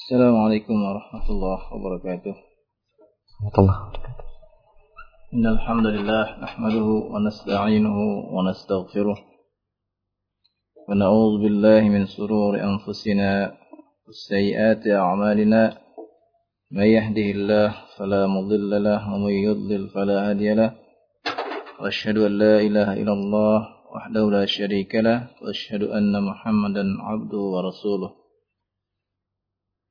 السلام عليكم ورحمة الله وبركاته. ورحمة الله وبركاته. إن الحمد لله نحمده ونستعينه ونستغفره. ونعوذ بالله من سرور أنفسنا والسيئات أعمالنا. من يهده الله فلا مضل له ومن يضلل فلا هادي له. وأشهد أن لا إله إلا الله وحده لا شريك له وأشهد أن محمدا عبده ورسوله.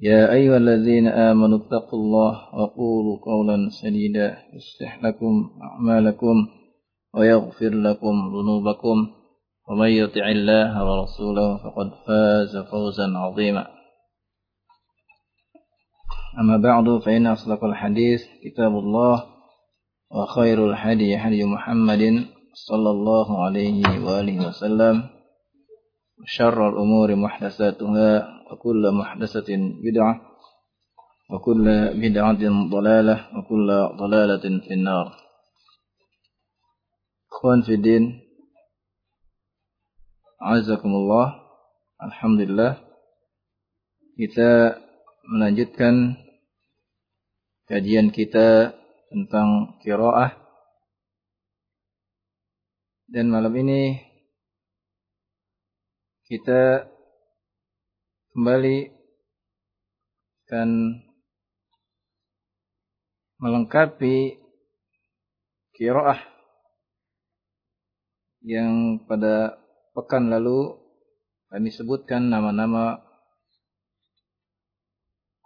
يا أيها الذين آمنوا اتقوا الله وقولوا قولا سديدا يصلح لكم أعمالكم ويغفر لكم ذنوبكم ومن يطع الله ورسوله فقد فاز فوزا عظيما. أما بعد فإن أصدق الحديث كتاب الله وخير الحدي حدي محمد صلى الله عليه وآله وسلم وشر الأمور محدثاتها وكل محدثة بدعة وكل بدعة ضلالة وكل ضلالة في النار إخوان في الدين عزكم الله Alhamdulillah kita melanjutkan kajian kita tentang kiroah dan malam ini kita kembali akan melengkapi kiroah yang pada pekan lalu kami sebutkan nama-nama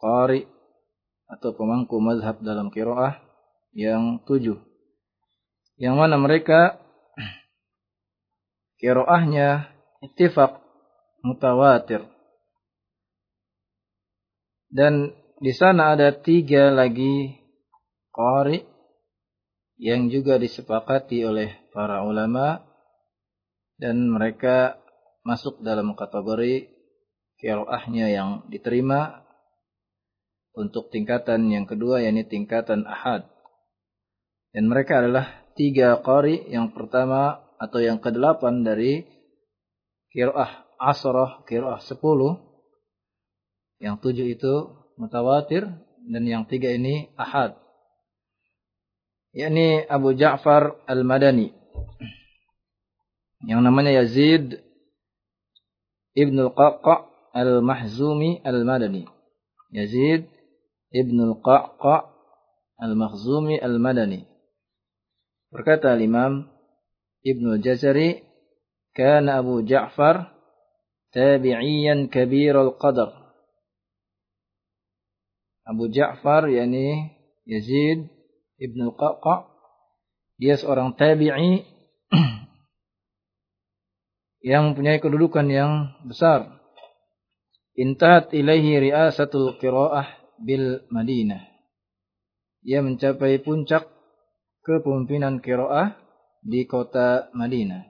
qari atau pemangku mazhab dalam kiroah yang tujuh. Yang mana mereka kiroahnya ittifaq mutawatir. Dan di sana ada tiga lagi qari yang juga disepakati oleh para ulama dan mereka masuk dalam kategori kiroahnya yang diterima untuk tingkatan yang kedua yakni tingkatan ahad. Dan mereka adalah tiga qari yang pertama atau yang kedelapan dari kiroah asrah, kiroah sepuluh. Yang tujuh itu mutawatir dan yang tiga ini ahad. yakni Abu Ja'far Al-Madani. Yang namanya Yazid Ibnu Al-Qaqa Al-Mahzumi Al-Madani. Yazid Ibnu Al-Qaqa Al-Mahzumi Al-Madani. Berkata Imam Ibnu Jazari, "Kana Abu Ja'far tabi'iyan kabir al-qadar." Abu Ja'far yakni Yazid Ibnu Al-Qaqa dia seorang tabi'i yang mempunyai kedudukan yang besar. Intahat ilaihi riasatul qiraah bil Madinah. Ia mencapai puncak kepemimpinan qiraah di kota Madinah.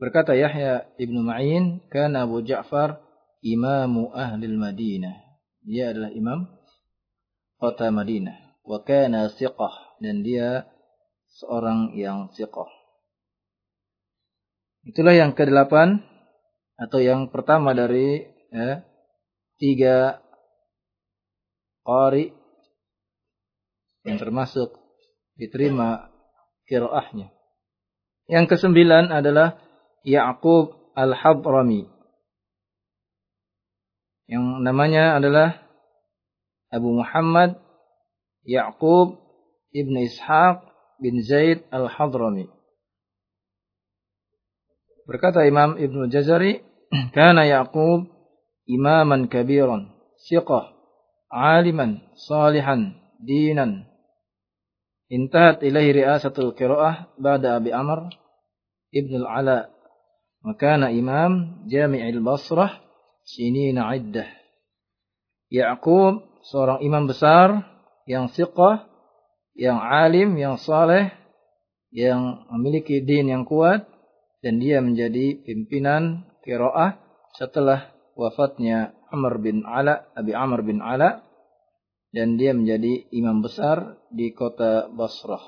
Berkata Yahya ibnu Ma'in, kana Abu Ja'far imamu ahli Madinah. Dia adalah imam kota Madinah. Wa kana siqah. Dan dia seorang yang siqah. Itulah yang kedelapan atau yang pertama dari ya, tiga qari yang termasuk diterima kiroahnya. Yang kesembilan adalah Ya'qub Al-Hadrami. Yang namanya adalah Abu Muhammad Ya'qub Ibn Ishaq bin Zaid Al-Hadrami. Berkata Imam Ibn Jazari, "Kana Yaqub imaman kabiran, siqah, aliman, salihan, dinan." Intahat ilaihi riasatul qiraah ba'da Abi Amr Ibn al-Ala. Wa kana imam Jami'il Basrah sinina iddah. Ya'qub seorang imam besar yang siqah, yang alim, yang saleh, yang memiliki din yang kuat dan dia menjadi pimpinan qiraah setelah wafatnya Amr bin Ala, Abi Amr bin Ala dan dia menjadi imam besar di kota Basrah.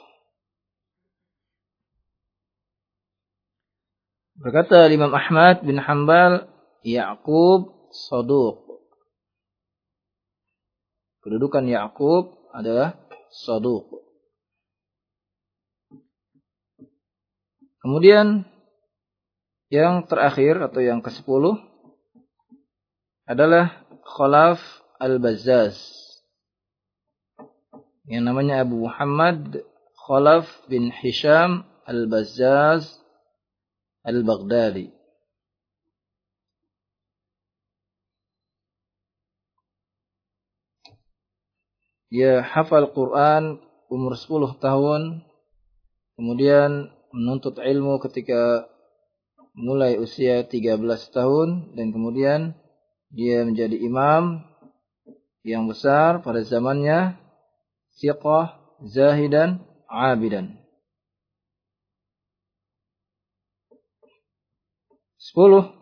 Berkata Imam Ahmad bin Hanbal, Ya'qub Saduq. Kedudukan Ya'qub adalah Saduq. Kemudian yang terakhir atau yang ke-10 adalah Khalaf Al-Bazzaz. Yang namanya Abu Muhammad Khalaf bin Hisham Al-Bazzaz Al-Baghdadi. Dia hafal Quran umur 10 tahun, kemudian menuntut ilmu ketika mulai usia 13 tahun dan kemudian dia menjadi imam yang besar pada zamannya, siqah, zahidan, abidan. Sepuluh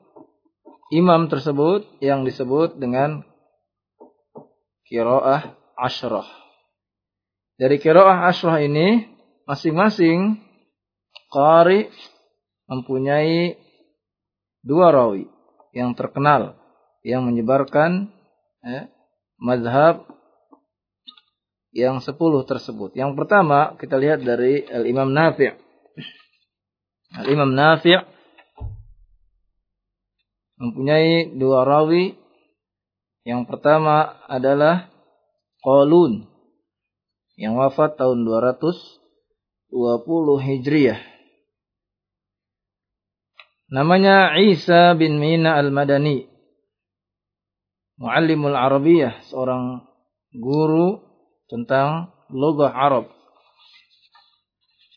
imam tersebut yang disebut dengan kiroah ashrah. Dari kiroah ashrah ini, masing-masing qari mempunyai dua rawi yang terkenal yang menyebarkan eh, mazhab yang sepuluh tersebut. Yang pertama kita lihat dari Al-Imam Nafi'. Al-Imam Nafi' mempunyai dua rawi. Yang pertama adalah Qalun yang wafat tahun 220 Hijriah. Namanya Isa bin Mina al-Madani. Muallimul Arabiyah, seorang guru tentang lugah Arab.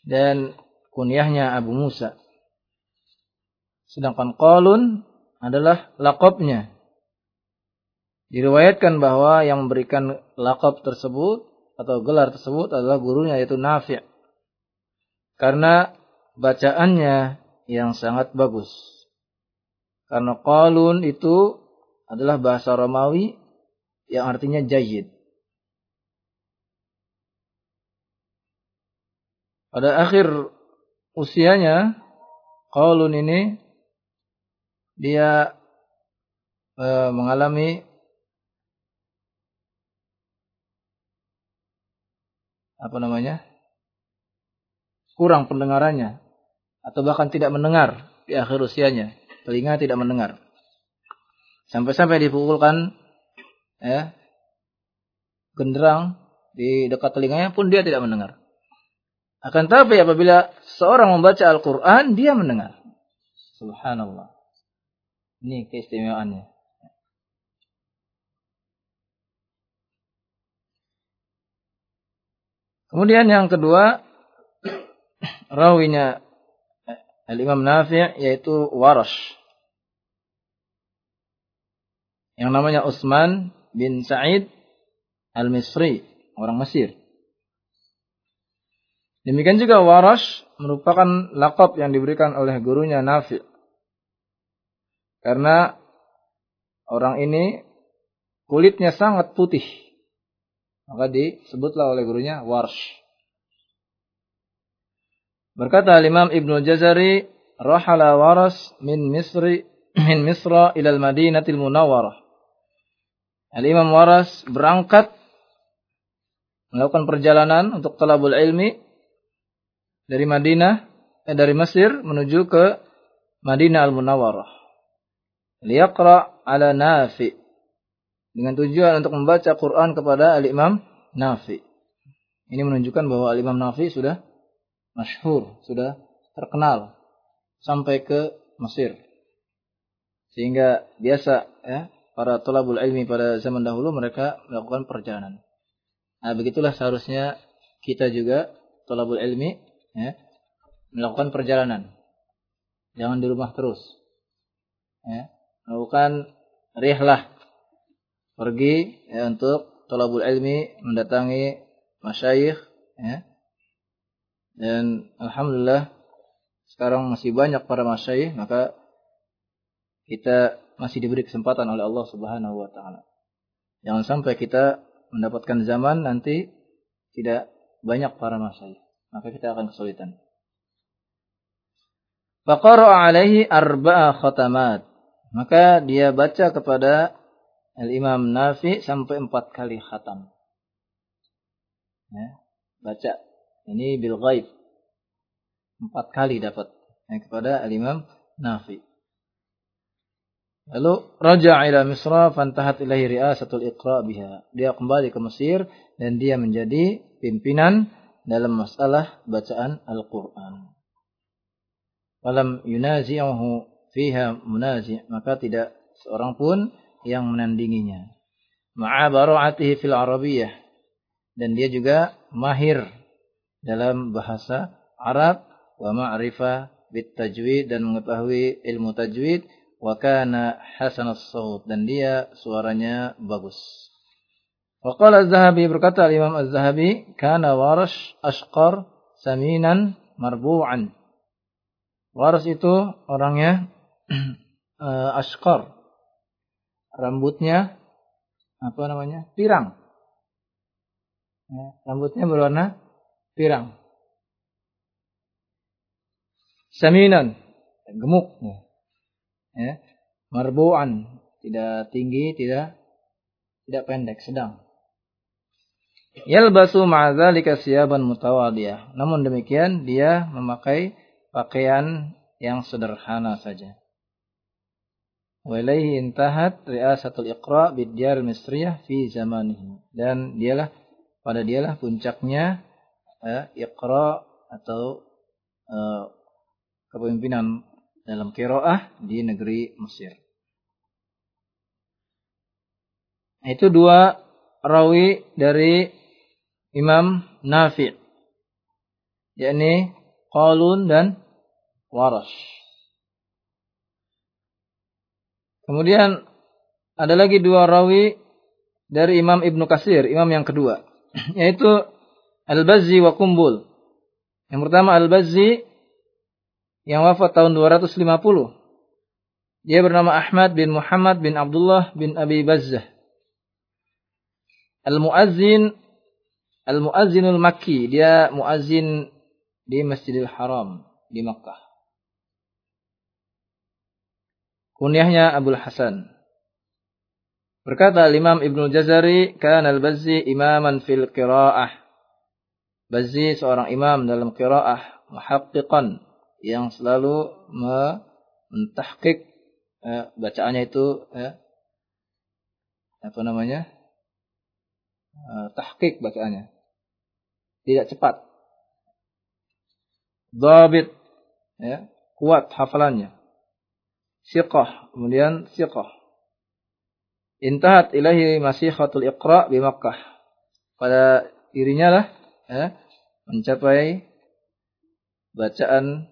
Dan kunyahnya Abu Musa. Sedangkan Qalun adalah lakopnya. Diriwayatkan bahwa yang memberikan lakop tersebut atau gelar tersebut adalah gurunya yaitu Nafi' karena bacaannya yang sangat bagus. Karena qalun itu adalah bahasa Romawi yang artinya jayid. Pada akhir usianya, qalun ini dia e, mengalami apa namanya kurang pendengarannya atau bahkan tidak mendengar di akhir usianya telinga tidak mendengar. Sampai-sampai dipukulkan ya genderang di dekat telinganya pun dia tidak mendengar. Akan tapi apabila seorang membaca Al-Quran dia mendengar. Subhanallah. Ini keistimewaannya. Kemudian yang kedua, rawinya Al-Imam Nafi' yaitu Warash. Yang namanya Utsman bin Sa'id Al-Misri, orang Mesir. Demikian juga Warash merupakan lakop yang diberikan oleh gurunya Nafi'. Karena orang ini kulitnya sangat putih. Maka disebutlah oleh gurunya Warsh. Berkata Imam Ibnu Jazari, "Rahala Waras min Misri min Misra ila al-Madinatil Munawwarah." Al-Imam Waras berangkat melakukan perjalanan untuk talabul ilmi dari Madinah eh, dari Mesir menuju ke Madinah Al-Munawwarah liyaqra ala Nafi dengan tujuan untuk membaca Quran kepada Al-Imam Nafi. Ini menunjukkan bahwa Al-Imam Nafi sudah masyhur, sudah terkenal sampai ke Mesir. Sehingga biasa ya, para tolabul ilmi pada zaman dahulu mereka melakukan perjalanan. Nah, begitulah seharusnya kita juga tolabul ilmi ya, melakukan perjalanan. Jangan di rumah terus. Ya, melakukan rihlah pergi ya, untuk tolabul ilmi mendatangi masyayikh ya. Dan alhamdulillah sekarang masih banyak para masyayikh maka kita masih diberi kesempatan oleh Allah Subhanahu wa taala. Jangan sampai kita mendapatkan zaman nanti tidak banyak para masyayikh, maka kita akan kesulitan. Faqara alaihi arba'a khatamat. Maka dia baca kepada Al-Imam Nafi sampai empat kali khatam. Ya, baca. Ini bil ghaib. Empat kali dapat ya, kepada Al-Imam Nafi. Lalu raja ila Misra fantahat ilahi riasatul iqra biha. Dia kembali ke Mesir dan dia menjadi pimpinan dalam masalah bacaan Al-Qur'an walam yunazi'uhu fiha munazi' maka tidak seorang pun yang menandinginya. Ma'a bara'atihi fil arabiyyah dan dia juga mahir dalam bahasa Arab. Wa ma'rifa bit tajwid dan mengetahui ilmu tajwid. Wa kana hasan as-saut dan dia suaranya bagus. Wa qala Az-Zahabi berkata Imam Az-Zahabi kana warash ashqar saminan marbu'an. Waras itu orangnya uh, askor. Rambutnya apa namanya? Pirang. Ya, rambutnya berwarna pirang. Saminan, gemuk. Ya. ya. Marbuan, tidak tinggi, tidak tidak pendek, sedang. Yalbasu ma'adzalika siyaban mutawadiyah. Namun demikian dia memakai pakaian yang sederhana saja. Walaihi intahat riasatul iqra bidyar misriyah fi zamanihi. Dan dialah pada dialah puncaknya eh, iqra atau eh, kepemimpinan dalam kiroah di negeri Mesir. Itu dua rawi dari Imam Nafi' yakni Qalun dan Warash. Kemudian ada lagi dua rawi dari Imam Ibnu Kasir, imam yang kedua, yaitu Al-Bazzi wa Kumbul. Yang pertama Al-Bazzi yang wafat tahun 250. Dia bernama Ahmad bin Muhammad bin Abdullah bin Abi Bazzah. Al-Muazzin Al-Muazzinul Makki, dia muazzin di Masjidil Haram di Makkah. Kunyahnya Abdul Hasan. Berkata Imam Ibnu Jazari, kan al-Bazzi imaman fil qiraah. Bazzi seorang imam dalam qiraah, muhaqqiqan yang selalu mentahqiq eh, bacaannya itu eh, apa namanya? Eh, tahqiq bacaannya. Tidak cepat. Dhabit ya, kuat hafalannya siqah, kemudian siqah. Intahat ilahi masihatul iqra di Makkah. Pada dirinya lah ya, mencapai bacaan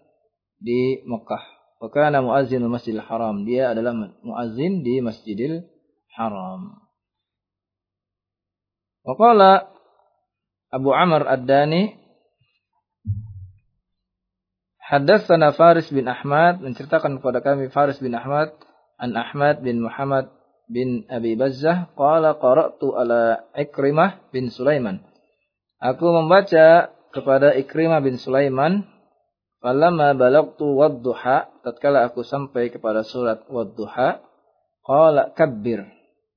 di Makkah. Wakana muazzinul Masjidil Haram. Dia adalah muazzin di Masjidil Haram. Waqala Abu Amr Ad-Dani Haddatsana Faris bin Ahmad menceritakan kepada kami Faris bin Ahmad an Ahmad bin Muhammad bin Abi Bazzah qala qara'tu ala Ikrimah bin Sulaiman. Aku membaca kepada Ikrimah bin Sulaiman falamma balagtu wadduha tatkala aku sampai kepada surat wadduha qala kabbir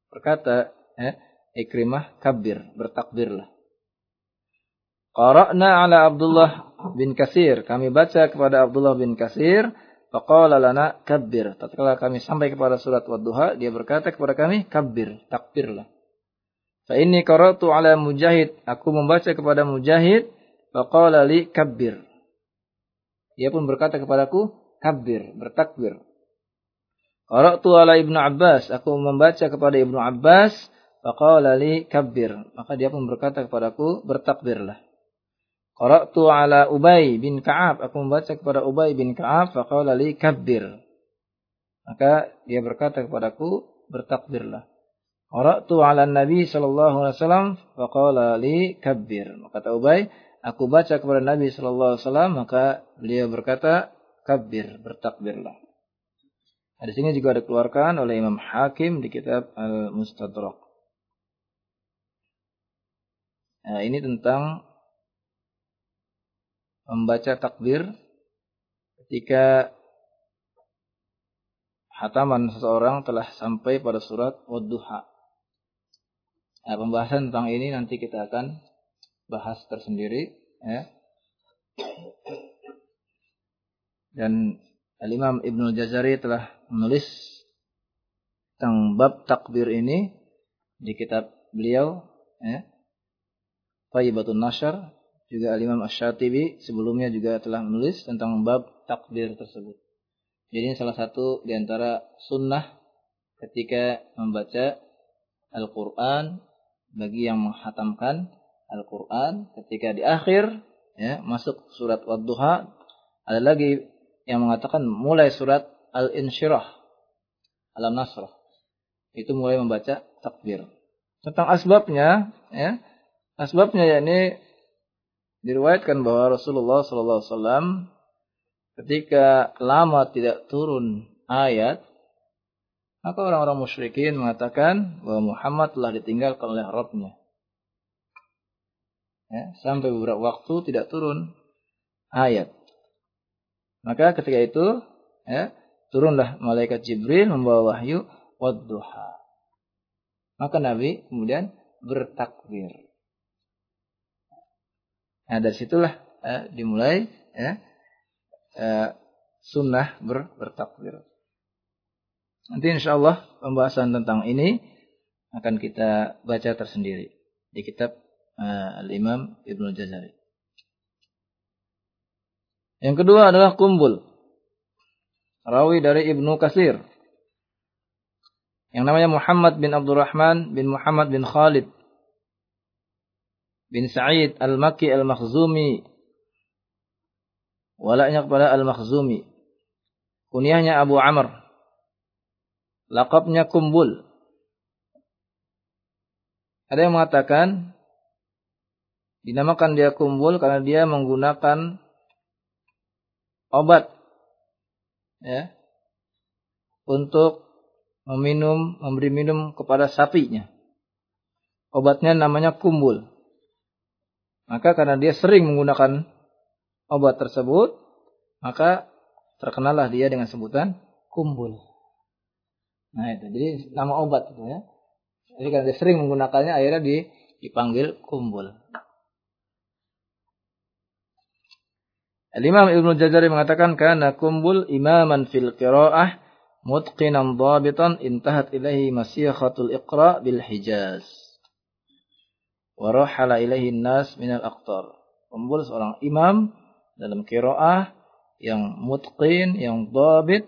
berkata eh, Ikrimah kabbir bertakbirlah Qara'na ala Abdullah bin Kasir. Kami baca kepada Abdullah bin Kasir. Faqala lana kabbir. Tatkala kami sampai kepada surat Wadduha, dia berkata kepada kami, kabbir, takbirlah. Fa inni qara'tu ala Mujahid. Aku membaca kepada Mujahid. Faqala li kabbir. Dia pun berkata kepadaku, kabbir, bertakbir. Qara'tu ala Ibnu Abbas. Aku membaca kepada Ibnu Abbas. Faqala li kabbir. Maka dia pun berkata kepadaku, bertakbirlah. Qara'tu ala Ubay bin Ka'ab. Aku membaca kepada Ubay bin Ka'ab. Faqala li kabbir. Maka dia berkata kepadaku, bertakbirlah. Qara'tu 'ala Nabi wasallam faqala li kabbir. Kata Ubay, aku baca kepada Nabi wasallam maka beliau berkata, kabbir, bertakbirlah. Nah, di sini juga dikeluarkan oleh Imam Hakim di kitab Al-Mustadrak. Nah, ini tentang membaca takbir ketika hataman seseorang telah sampai pada surat Wadduha. Nah, pembahasan tentang ini nanti kita akan bahas tersendiri. Ya. Dan Al-Imam Ibnu Jazari telah menulis tentang bab takbir ini di kitab beliau. Ya. Nashar. Juga Al-Imam Ash-Shatibi sebelumnya juga telah menulis tentang bab takbir tersebut. Jadi ini salah satu di antara sunnah ketika membaca Al-Quran bagi yang menghatamkan Al-Quran ketika di akhir ya masuk surat Wadduha ada lagi yang mengatakan mulai surat Al-Insyirah Alam Nasrah itu mulai membaca takbir tentang asbabnya ya asbabnya yakni diriwayatkan bahwa Rasulullah sallallahu alaihi wasallam ketika lama tidak turun ayat maka orang-orang musyrikin mengatakan bahwa Muhammad telah ditinggalkan oleh Rabbnya. Ya, sampai beberapa waktu tidak turun ayat. Maka ketika itu, ya, turunlah malaikat Jibril membawa wahyu wadduha. Maka Nabi kemudian bertakbir. Nah, dari situlah ya, dimulai ya, ya, sunnah ber, bertakbir. Nanti insya Allah pembahasan tentang ini akan kita baca tersendiri di kitab uh, Al-Imam Ibnu Jazari. Yang kedua adalah kumbul. Rawi dari Ibnu Kasir. Yang namanya Muhammad bin Abdurrahman bin Muhammad bin Khalid bin Sa'id Al-Makki Al-Makhzumi. Walaknya kepada Al-Makhzumi. Kunyahnya Abu Amr Lakabnya kumbul. Ada yang mengatakan dinamakan dia kumbul karena dia menggunakan obat ya untuk meminum memberi minum kepada sapinya. Obatnya namanya kumbul. Maka karena dia sering menggunakan obat tersebut, maka terkenalah dia dengan sebutan kumbul. Nah itu, jadi nama obat itu ya. Jadi karena dia sering menggunakannya akhirnya dipanggil kumbul. Al-Imam Ibnu Jazari mengatakan karena kumbul imaman fil qiraah mutqinan dhabitan intahat ilaihi masyihatul iqra bil hijaz. Wa rahala ilaihi nas minal aqtar. Kumbul seorang imam dalam qiraah yang mutqin, yang dhabit,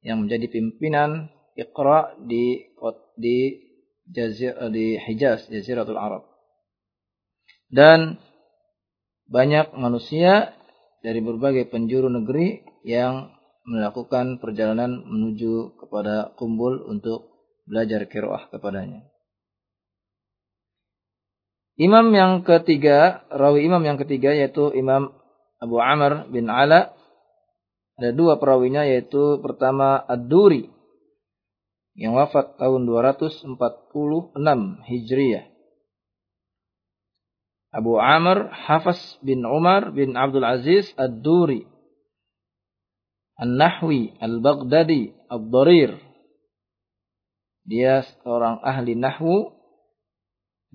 yang menjadi pimpinan Iqra di di Jazir, di Hijaz, Jaziratul Arab. Dan banyak manusia dari berbagai penjuru negeri yang melakukan perjalanan menuju kepada kumpul untuk belajar kiroah kepadanya. Imam yang ketiga, rawi imam yang ketiga yaitu Imam Abu Amr bin Ala. Ada dua perawinya yaitu pertama Ad-Duri yang wafat tahun 246 Hijriyah. Abu Amr Hafs bin Umar bin Abdul Aziz Ad-Duri An-Nahwi Al-Baghdadi Ad-Darir Dia seorang ahli Nahwu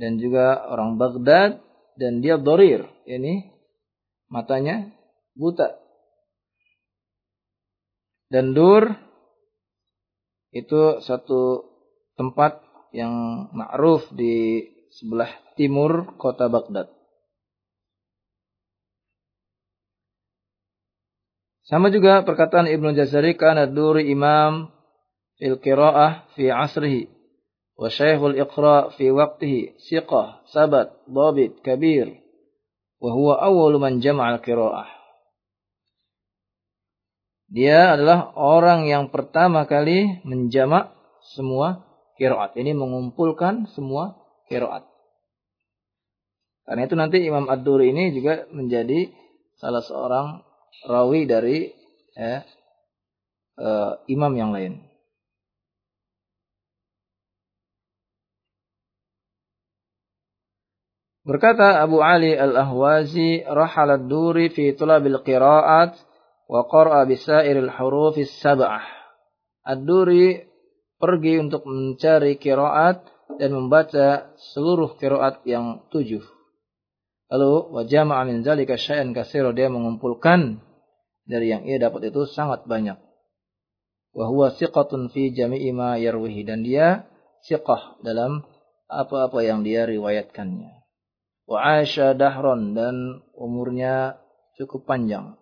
dan juga orang Baghdad dan dia Darir ini matanya buta. Dan Dur itu satu tempat yang ma'ruf di sebelah timur kota Baghdad. Sama juga perkataan Ibnu Jazari kana duri imam fil qiraah fi asrihi iqra fi waqtihi siqah sabat dhabit kabir wa huwa awwalu man jama'al qiraah dia adalah orang yang pertama kali menjamak semua kiroat. Ini mengumpulkan semua kiroat. Karena itu nanti Imam Ad-Duri ini juga menjadi salah seorang rawi dari ya, uh, imam yang lain. Berkata Abu Ali Al-Ahwazi, "Rahal ad-Duri fi tulabil qira'at wa qara'a bisairil huruf as-sab'ah." Ad-Duri pergi untuk mencari qiraat dan membaca seluruh qiraat yang tujuh. Lalu wa jama'a min zalika syai'an katsira dia mengumpulkan dari yang ia dapat itu sangat banyak. Wa huwa siqatun fi jami'i ma yarwihi dan dia siqah dalam apa-apa yang dia riwayatkannya wa dahron dan umurnya cukup panjang.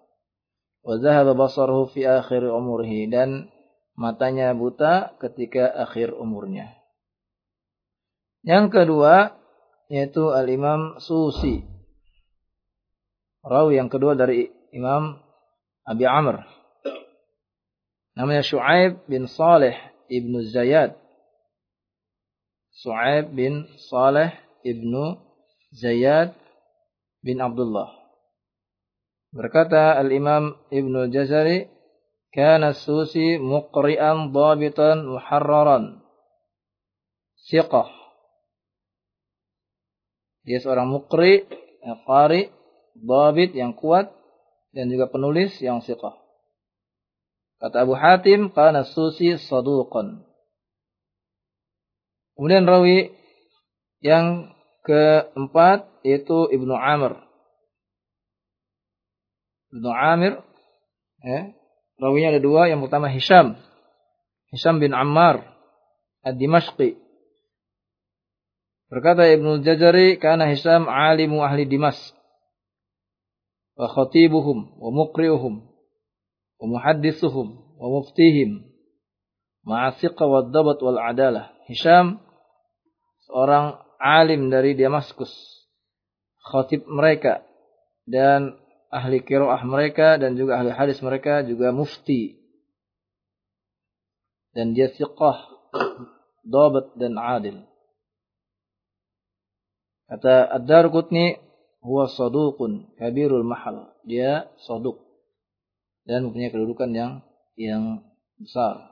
Wa zahaba basaruhu fi akhir umurhi dan matanya buta ketika akhir umurnya. Yang kedua yaitu Al-Imam Susi. Rawi yang kedua dari Imam Abi Amr. Namanya Shu'aib bin Saleh ibnu Zayad. Shu'aib bin Saleh ibnu Zayyad bin Abdullah. Berkata Al-Imam Ibnu Jazari, "Kana Susi muqri'an dhabitan muharraran." Siqah. Dia seorang muqri, qari, dhabit yang kuat dan juga penulis yang siqah. Kata Abu Hatim, "Kana Susi saduqan." Kemudian rawi yang keempat yaitu Ibnu Amr. Ibnu Amir ya, rawinya ada dua, yang pertama Hisham. Hisham bin Ammar Ad-Dimashqi. Berkata Ibnu Jazari, "Kana Hisham alimu ahli Dimas wa khatibuhum wa muqri'uhum wa muhaddisuhum wa muftihim ma'asiqa wa dabat wal adalah." Hisham seorang alim dari Damaskus, khatib mereka dan ahli kiroah mereka dan juga ahli hadis mereka juga mufti. Dan dia siqah dabat dan adil. Kata Ad-Darqutni huwa saduqun kabirul mahal. Dia saduq dan mempunyai kedudukan yang yang besar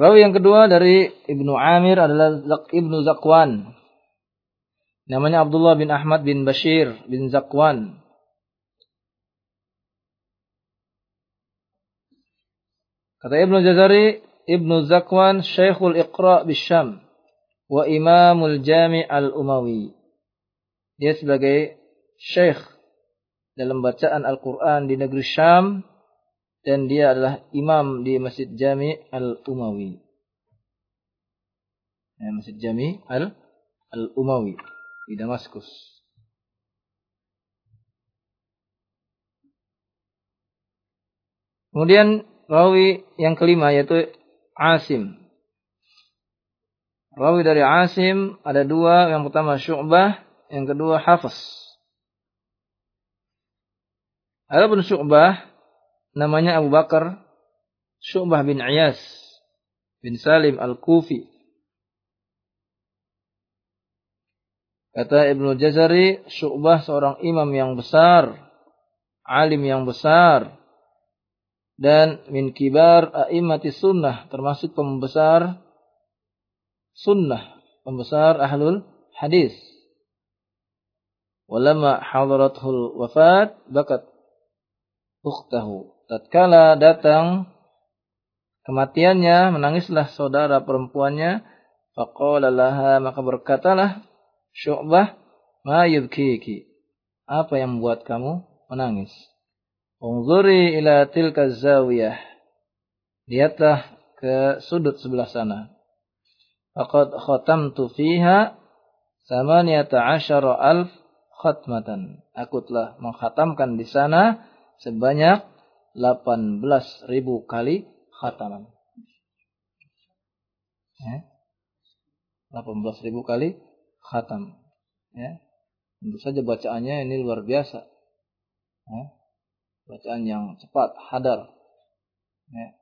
Rawi yang kedua dari Ibnu Amir adalah Ibnu Zakwan. Namanya Abdullah bin Ahmad bin Bashir bin Zakwan. Kata Ibnu Jazari, Ibnu Zakwan Syekhul Iqra Bisham wa Imamul Jami' Al-Umawi. Dia sebagai syekh dalam bacaan Al-Quran di negeri Syam dan dia adalah imam di Masjid Jami Al-Umawi. Ya, Masjid Jami Al Al-Umawi di Damaskus. Kemudian rawi yang kelima yaitu Asim. Rawi dari Asim ada dua, yang pertama Syu'bah, yang kedua Hafiz. Adapun Syu'bah namanya Abu Bakar Syu'bah bin Iyas bin Salim Al-Kufi. Kata Ibnu Jazari, Syu'bah seorang imam yang besar, alim yang besar, dan min kibar a'immati sunnah, termasuk pembesar sunnah, pembesar ahlul hadis. Walama hadaratul wafat, bakat ukhtahu tatkala datang kematiannya, menangislah saudara perempuannya, faqala laha maka berkatalah Syu'bah, ma yubkiki? Apa yang membuat kamu menangis? Unzuri ila tilka zawiyah. Lihatlah ke sudut sebelah sana. Faqad khatamtu fiha samaniyata asyara alf khatmatan. Aku telah mengkhatamkan di sana sebanyak 18 ribu kali khataman. Ya. 18 ribu kali khatam. Ya. Tentu saja bacaannya ini luar biasa. Ya. Bacaan yang cepat, hadar. Ya.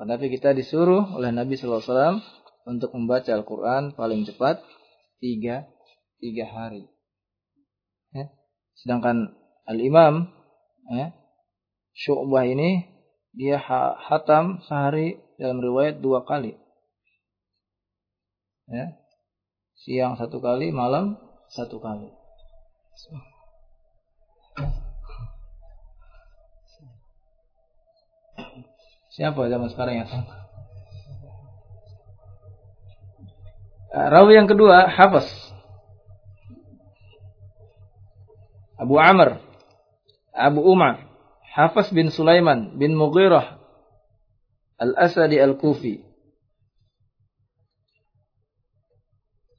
Tetapi kita disuruh oleh Nabi SAW untuk membaca Al-Quran paling cepat tiga, tiga hari. Ya. Sedangkan Al-Imam ya, Syu'bah ini dia hatam sehari dalam riwayat dua kali. Ya. Siang satu kali, malam satu kali. Siapa zaman sekarang yang sama? Eh, rawi yang kedua, Hafiz. Abu Amr. Abu Umar. Hafiz bin Sulaiman bin Mughirah. Al-Asadi Al-Kufi.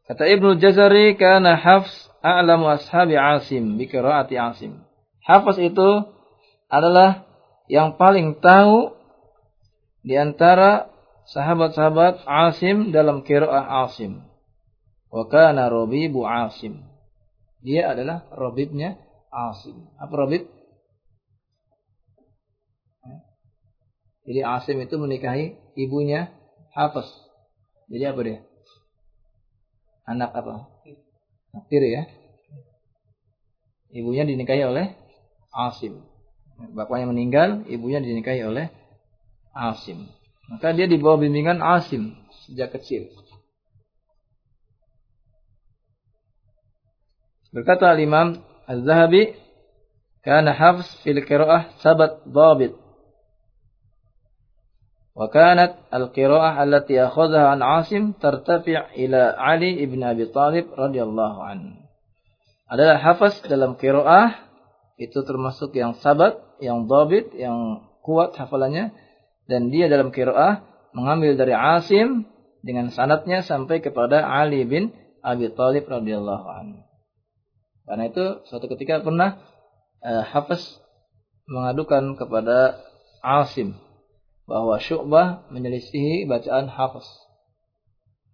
Kata Ibnu Jazari, karena Hafs a'lamu ashabi Asim, bikiraati Asim. Hafiz itu adalah yang paling tahu di antara sahabat-sahabat Asim dalam kiraah Asim. Wa kana Rabibu Asim. Dia adalah Rabibnya Asim. Apa Rabib? Jadi Asim itu menikahi ibunya Hafiz. Jadi apa dia? Anak apa? Naktir ya. Ibunya dinikahi oleh Asim. Bapaknya meninggal, ibunya dinikahi oleh Asim. Maka dia di bawah bimbingan Asim sejak kecil. Berkata Al-Imam Az-Zahabi, "Kana hafs fil qira'ah sabat dhabit." Wa kanat al-qira'ah allati akhadhaha an Asim tartafi' ila Ali ibn Abi Talib radhiyallahu anhu. Adalah hafaz dalam qira'ah itu termasuk yang sabat, yang dhabit, yang kuat hafalannya dan dia dalam qiraah mengambil dari Asim dengan sanatnya sampai kepada Ali bin Abi Thalib radhiyallahu anhu. Karena itu suatu ketika pernah uh, Hafiz mengadukan kepada Asim bahwa Syu'bah menyelisihi bacaan Hafiz.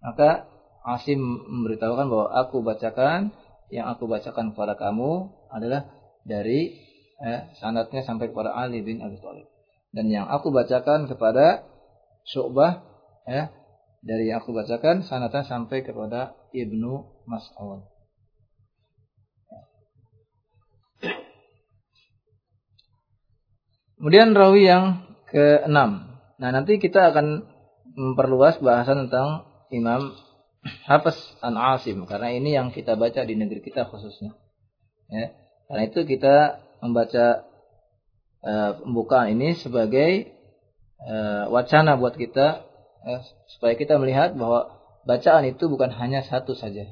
Maka Asim memberitahukan bahwa aku bacakan yang aku bacakan kepada kamu adalah dari eh, sanatnya sampai kepada Ali bin Abi Thalib dan yang aku bacakan kepada Syu'bah ya dari yang aku bacakan sanatan sampai kepada Ibnu Mas'ud. Kemudian rawi yang keenam. Nah, nanti kita akan memperluas bahasan tentang Imam Hafiz an Asim karena ini yang kita baca di negeri kita khususnya. Ya. Karena itu kita membaca uh, pembukaan ini sebagai uh, wacana buat kita uh, supaya kita melihat bahwa bacaan itu bukan hanya satu saja.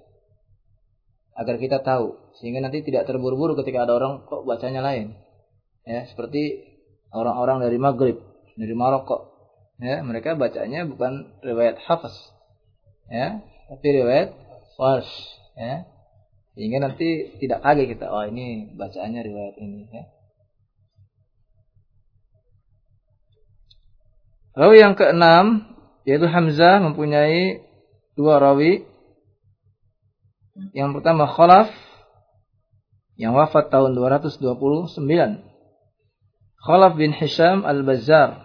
Agar kita tahu sehingga nanti tidak terburu-buru ketika ada orang kok bacanya lain. Ya, seperti orang-orang dari Maghrib, dari Maroko. Ya, mereka bacanya bukan riwayat Hafiz. Ya, tapi riwayat Warsh, ya. Sehingga nanti tidak kaget kita, oh ini bacaannya riwayat ini, ya. Rawi yang keenam yaitu Hamzah mempunyai dua rawi. Yang pertama Khalaf yang wafat tahun 229. Khalaf bin Hisham Al-Bazzar.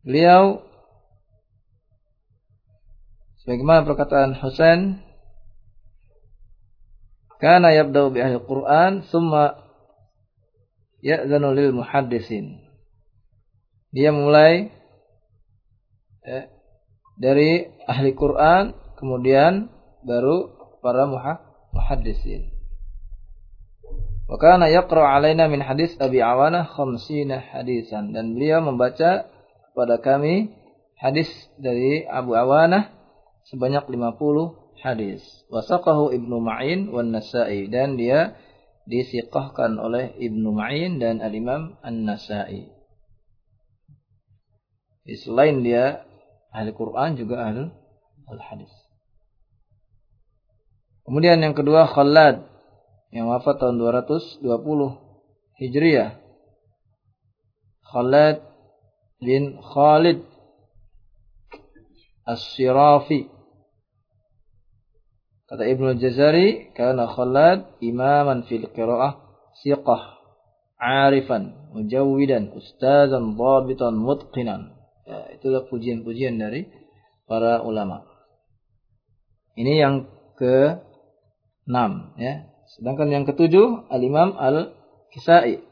Beliau sebagaimana perkataan Husain Kana yabda'u bi ahli Quran summa ya'zanu lil muhaddisin. Dia mulai eh, dari ahli Quran kemudian baru para muhaddisin. Wa kana yaqra alaina min hadis Abi Awana khamsina hadisan dan beliau membaca kepada kami hadis dari Abu Awana sebanyak 50 hadis. Wasaqahu Ibnu Ma'in wan Nasa'i dan dia disiqahkan oleh Ibnu Ma'in dan Al-Imam An-Nasa'i. Selain dia ahli Quran juga ahli al-hadis. Kemudian yang kedua Khalad yang wafat tahun 220 Hijriah. Khalad bin Khalid As-Sirafi Kata Ibnu Jazari, karena Khalad imaman fil qiraah siqah, arifan, mujawwidan, ustazan, dhabitan, mutqinan. Ya, itulah pujian-pujian dari para ulama. Ini yang ke enam ya. Sedangkan yang ketujuh Al-Imam Al-Kisai.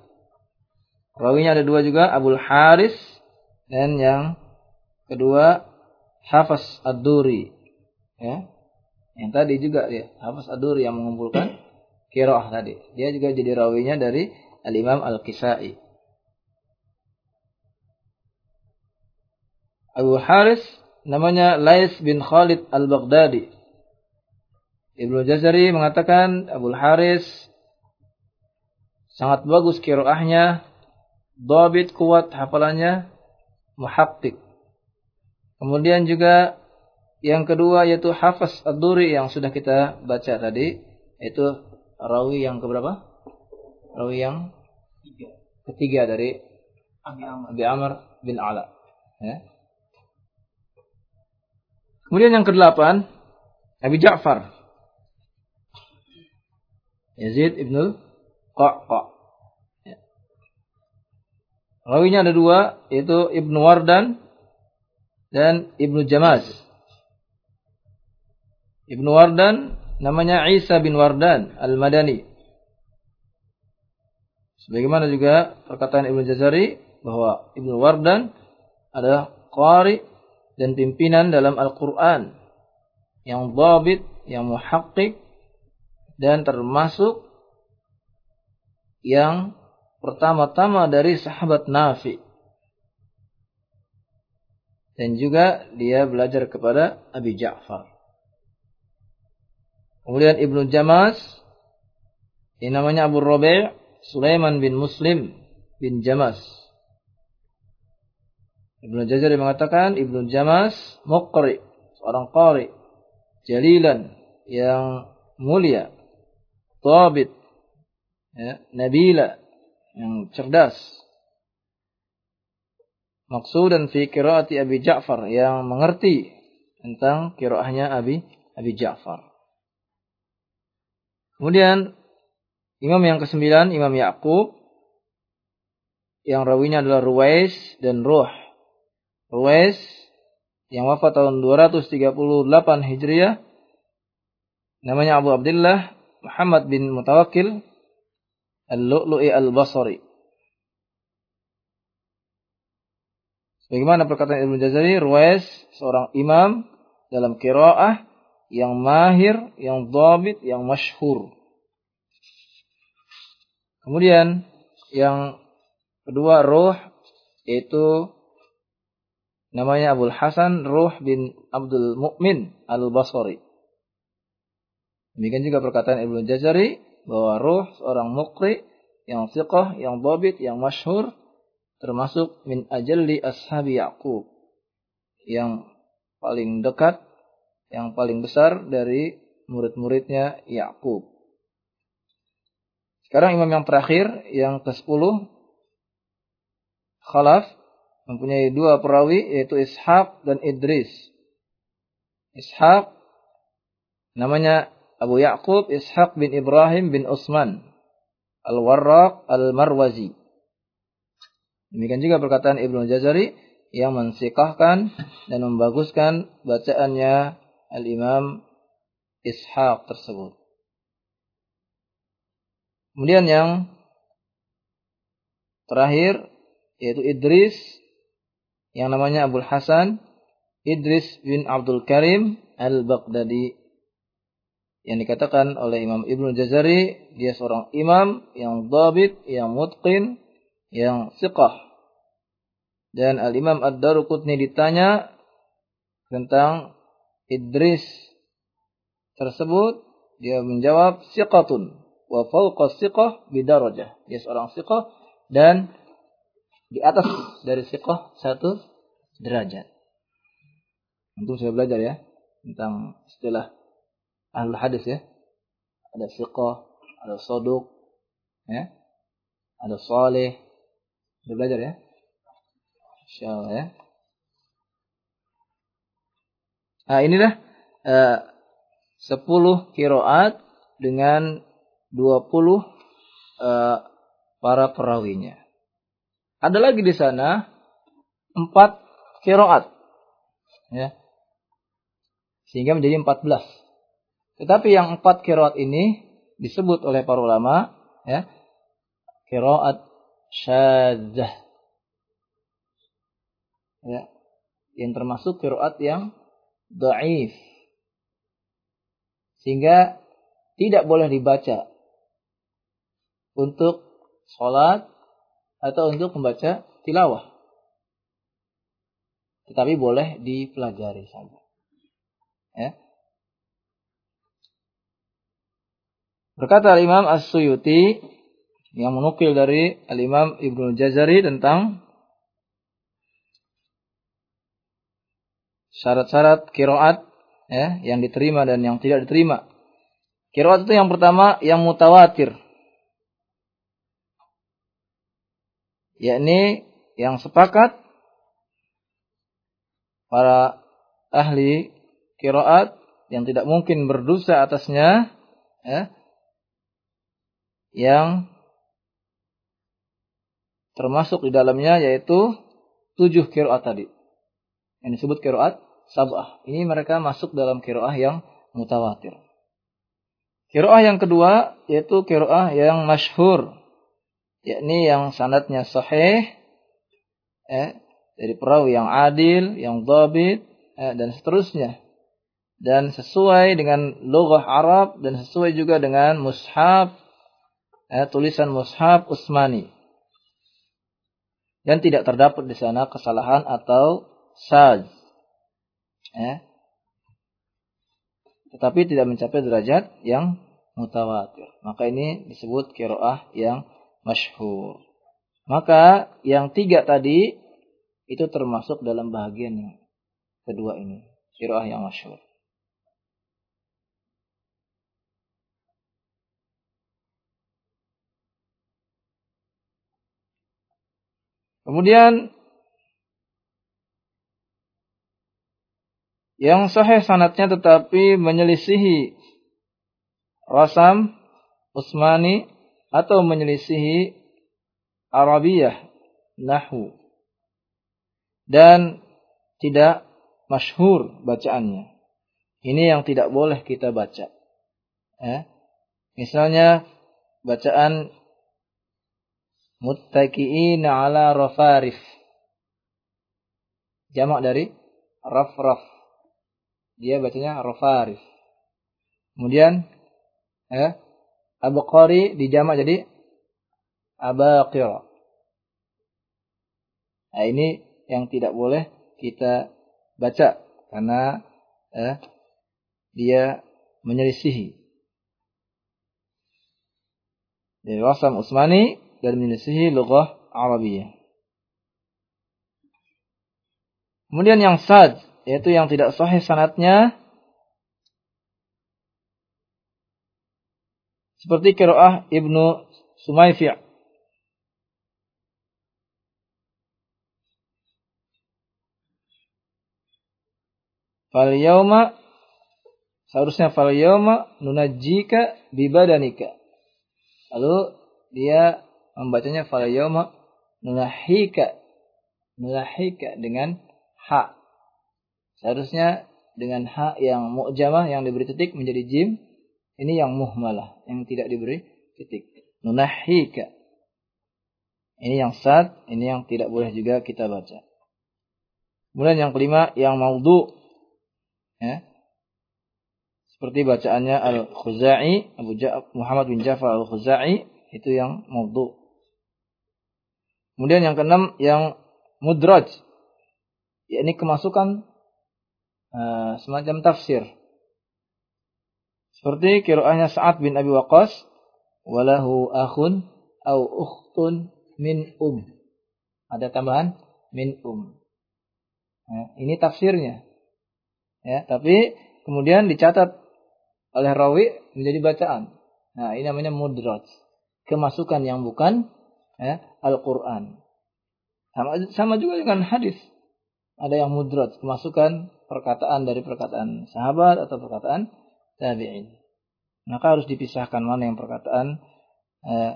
Rawinya ada dua juga, Abdul Haris dan yang kedua Hafaz Ad-Duri. Ya. Yang tadi juga ya, Hafiz Adur yang mengumpulkan kiroah tadi. Dia juga jadi rawinya dari Al-Imam Al-Kisai. Abu Haris namanya Lais bin Khalid Al-Baghdadi. Ibnu Jazari mengatakan Abu Haris sangat bagus kiroahnya, dobit kuat hafalannya, muhakkik. Kemudian juga yang kedua yaitu Hafaz Ad-Duri yang sudah kita baca tadi. Itu rawi yang keberapa? Rawi yang ketiga, ketiga dari Abi Amr, Abi Amr bin Ala. Ya. Kemudian yang kedelapan Abi Ja'far. Yazid ibn Qaqa. Ya. Rawinya ada dua, yaitu Ibnu Wardan dan Ibnu Jamaz. Ibnu Wardan namanya Isa bin Wardan Al-Madani. Sebagaimana juga perkataan Ibnu Jazari bahwa Ibnu Wardan adalah qari dan pimpinan dalam Al-Qur'an yang dhabit, yang muhaqqiq dan termasuk yang pertama-tama dari sahabat Nafi. Dan juga dia belajar kepada Abi Ja'far. Kemudian Ibnu Jamas, ini namanya Abu Rabi' Sulaiman bin Muslim bin Jamas. Ibnu Jazari mengatakan Ibnu Jamas muqri, seorang qari, jalilan yang mulia, tabit, ya, nabila, yang cerdas. Maksudan fi kiraati Abi Ja'far yang mengerti tentang kiraahnya Abi Abi Ja'far. Kemudian imam yang kesembilan, Imam Yakub yang rawinya adalah Ruwais dan Ruh. Ruwais yang wafat tahun 238 Hijriah namanya Abu Abdullah Muhammad bin Mutawakil Al-Lu'lu'i Al-Basri. Bagaimana perkataan Ibnu Jazari, Ruwais seorang imam dalam kiraah yang mahir, yang dhabit, yang masyhur. Kemudian yang kedua Ruh yaitu namanya Abdul Hasan Ruh bin Abdul Mukmin Al-Basri. Demikian juga perkataan Ibnu Jazari bahwa Ruh seorang mukri yang siqah, yang dhabit, yang masyhur termasuk min ajalli ashabi Yaqub yang paling dekat yang paling besar dari murid-muridnya Yakub. Sekarang imam yang terakhir, yang ke-10, Khalaf, mempunyai dua perawi, yaitu Ishaq dan Idris. Ishaq, namanya Abu Ya'qub Ishaq bin Ibrahim bin Utsman. Al-Warraq Al-Marwazi. Demikian juga perkataan Ibnu Jazari yang mensikahkan dan membaguskan bacaannya Al-Imam Ishaq tersebut. Kemudian yang terakhir yaitu Idris yang namanya Abdul Hasan Idris bin Abdul Karim Al-Baghdadi yang dikatakan oleh Imam Ibnu Jazari dia seorang imam yang dhabit, yang mutqin, yang siqah. Dan Al-Imam Ad-Daruqutni ditanya tentang Idris tersebut. Dia menjawab siqatun wa fawqa siqah bidarajah. Dia seorang siqah dan di atas dari siqah satu derajat. Untuk saya belajar ya tentang istilah ahli hadis ya ada siqah ada soduk ya ada soleh sudah belajar ya insyaallah ya Nah inilah uh, 10 kiroat dengan 20 uh, para perawinya. Ada lagi di sana 4 kiroat. Ya. Sehingga menjadi 14. Tetapi yang 4 kiroat ini disebut oleh para ulama ya, kiroat syadzah. Ya, yang termasuk kiroat yang daif. Sehingga tidak boleh dibaca untuk sholat atau untuk membaca tilawah. Tetapi boleh dipelajari saja. Ya. Berkata Imam As-Suyuti yang menukil dari Al-Imam Ibnu Jazari tentang syarat-syarat kiroat ya, yang diterima dan yang tidak diterima. Kiroat itu yang pertama yang mutawatir. Yakni yang sepakat para ahli kiroat yang tidak mungkin berdosa atasnya ya, yang termasuk di dalamnya yaitu tujuh kiroat tadi. Yang disebut kiroat sabah. Ini mereka masuk dalam kiroah yang mutawatir. Kiroah yang kedua yaitu kiroah yang masyhur. Yakni yang sanatnya sahih. Eh, dari perawi yang adil, yang dhabit, eh, dan seterusnya. Dan sesuai dengan logah Arab dan sesuai juga dengan mushaf, eh, tulisan mushaf Usmani dan tidak terdapat di sana kesalahan atau saj. Ya. Tetapi tidak mencapai derajat yang mutawatir. Maka ini disebut kiroah yang masyhur. Maka yang tiga tadi itu termasuk dalam bagian yang kedua ini. Kiroah yang masyhur. Kemudian yang sahih sanatnya tetapi menyelisihi Rasam Usmani atau menyelisihi Arabiyah Nahu dan tidak masyhur bacaannya. Ini yang tidak boleh kita baca. Eh? Misalnya bacaan muttaqiin ala rafarif. Jamak dari raf-raf. Dia bacanya rafarif. Kemudian eh abqari dijamak jadi abaqir. Nah, ini yang tidak boleh kita baca karena eh, dia menyelisihi. Dari Wasam Usmani dan menyelisihi lughah Arabiyah. Kemudian yang sad, yaitu yang tidak sahih sanatnya seperti kiroah Ibnu Sumayfi' Fal seharusnya fal yauma nunajjika bibadanika. Lalu dia membacanya fala yauma nulahika nulahika dengan ha. Seharusnya dengan ha yang mu'jamah yang diberi titik menjadi jim. Ini yang muhmalah yang tidak diberi titik. Nunahika. Ini yang sad, ini yang tidak boleh juga kita baca. Kemudian yang kelima yang maudhu. Ya. Seperti bacaannya Al-Khuzai, Abu ja Muhammad bin Ja'far Al-Khuzai itu yang maudhu. Kemudian yang keenam yang mudraj. yakni kemasukan uh, semacam tafsir. Seperti kiroahnya Sa'ad bin Abi Waqqas walahu akhun au ukhtun min um. Ada tambahan min um. Nah, ini tafsirnya. Ya, tapi kemudian dicatat oleh rawi menjadi bacaan. Nah, ini namanya mudraj. Kemasukan yang bukan ya, Al-Quran. Sama, sama juga dengan hadis. Ada yang mudrat, kemasukan perkataan dari perkataan sahabat atau perkataan tabi'in. Maka harus dipisahkan mana yang perkataan uh,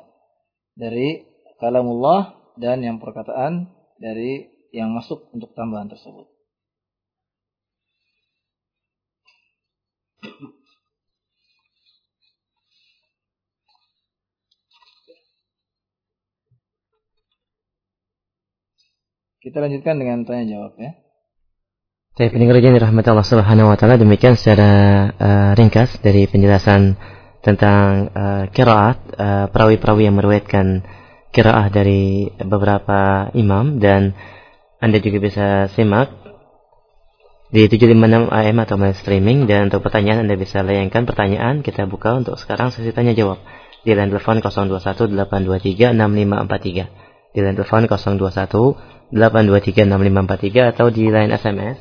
dari kalamullah dan yang perkataan dari yang masuk untuk tambahan tersebut. Kita lanjutkan dengan tanya jawab ya. Saya pendengar yang dirahmati Allah Subhanahu wa taala demikian secara uh, ringkas dari penjelasan tentang uh, kiraat uh, perawi-perawi yang meriwayatkan kiraah dari beberapa imam. Dan Anda juga bisa simak di 756 AM atau main streaming. Dan untuk pertanyaan Anda bisa layangkan pertanyaan. Kita buka untuk sekarang sesi tanya jawab di line telepon 021 823 6543 di line telepon 021 8236543 atau di line SMS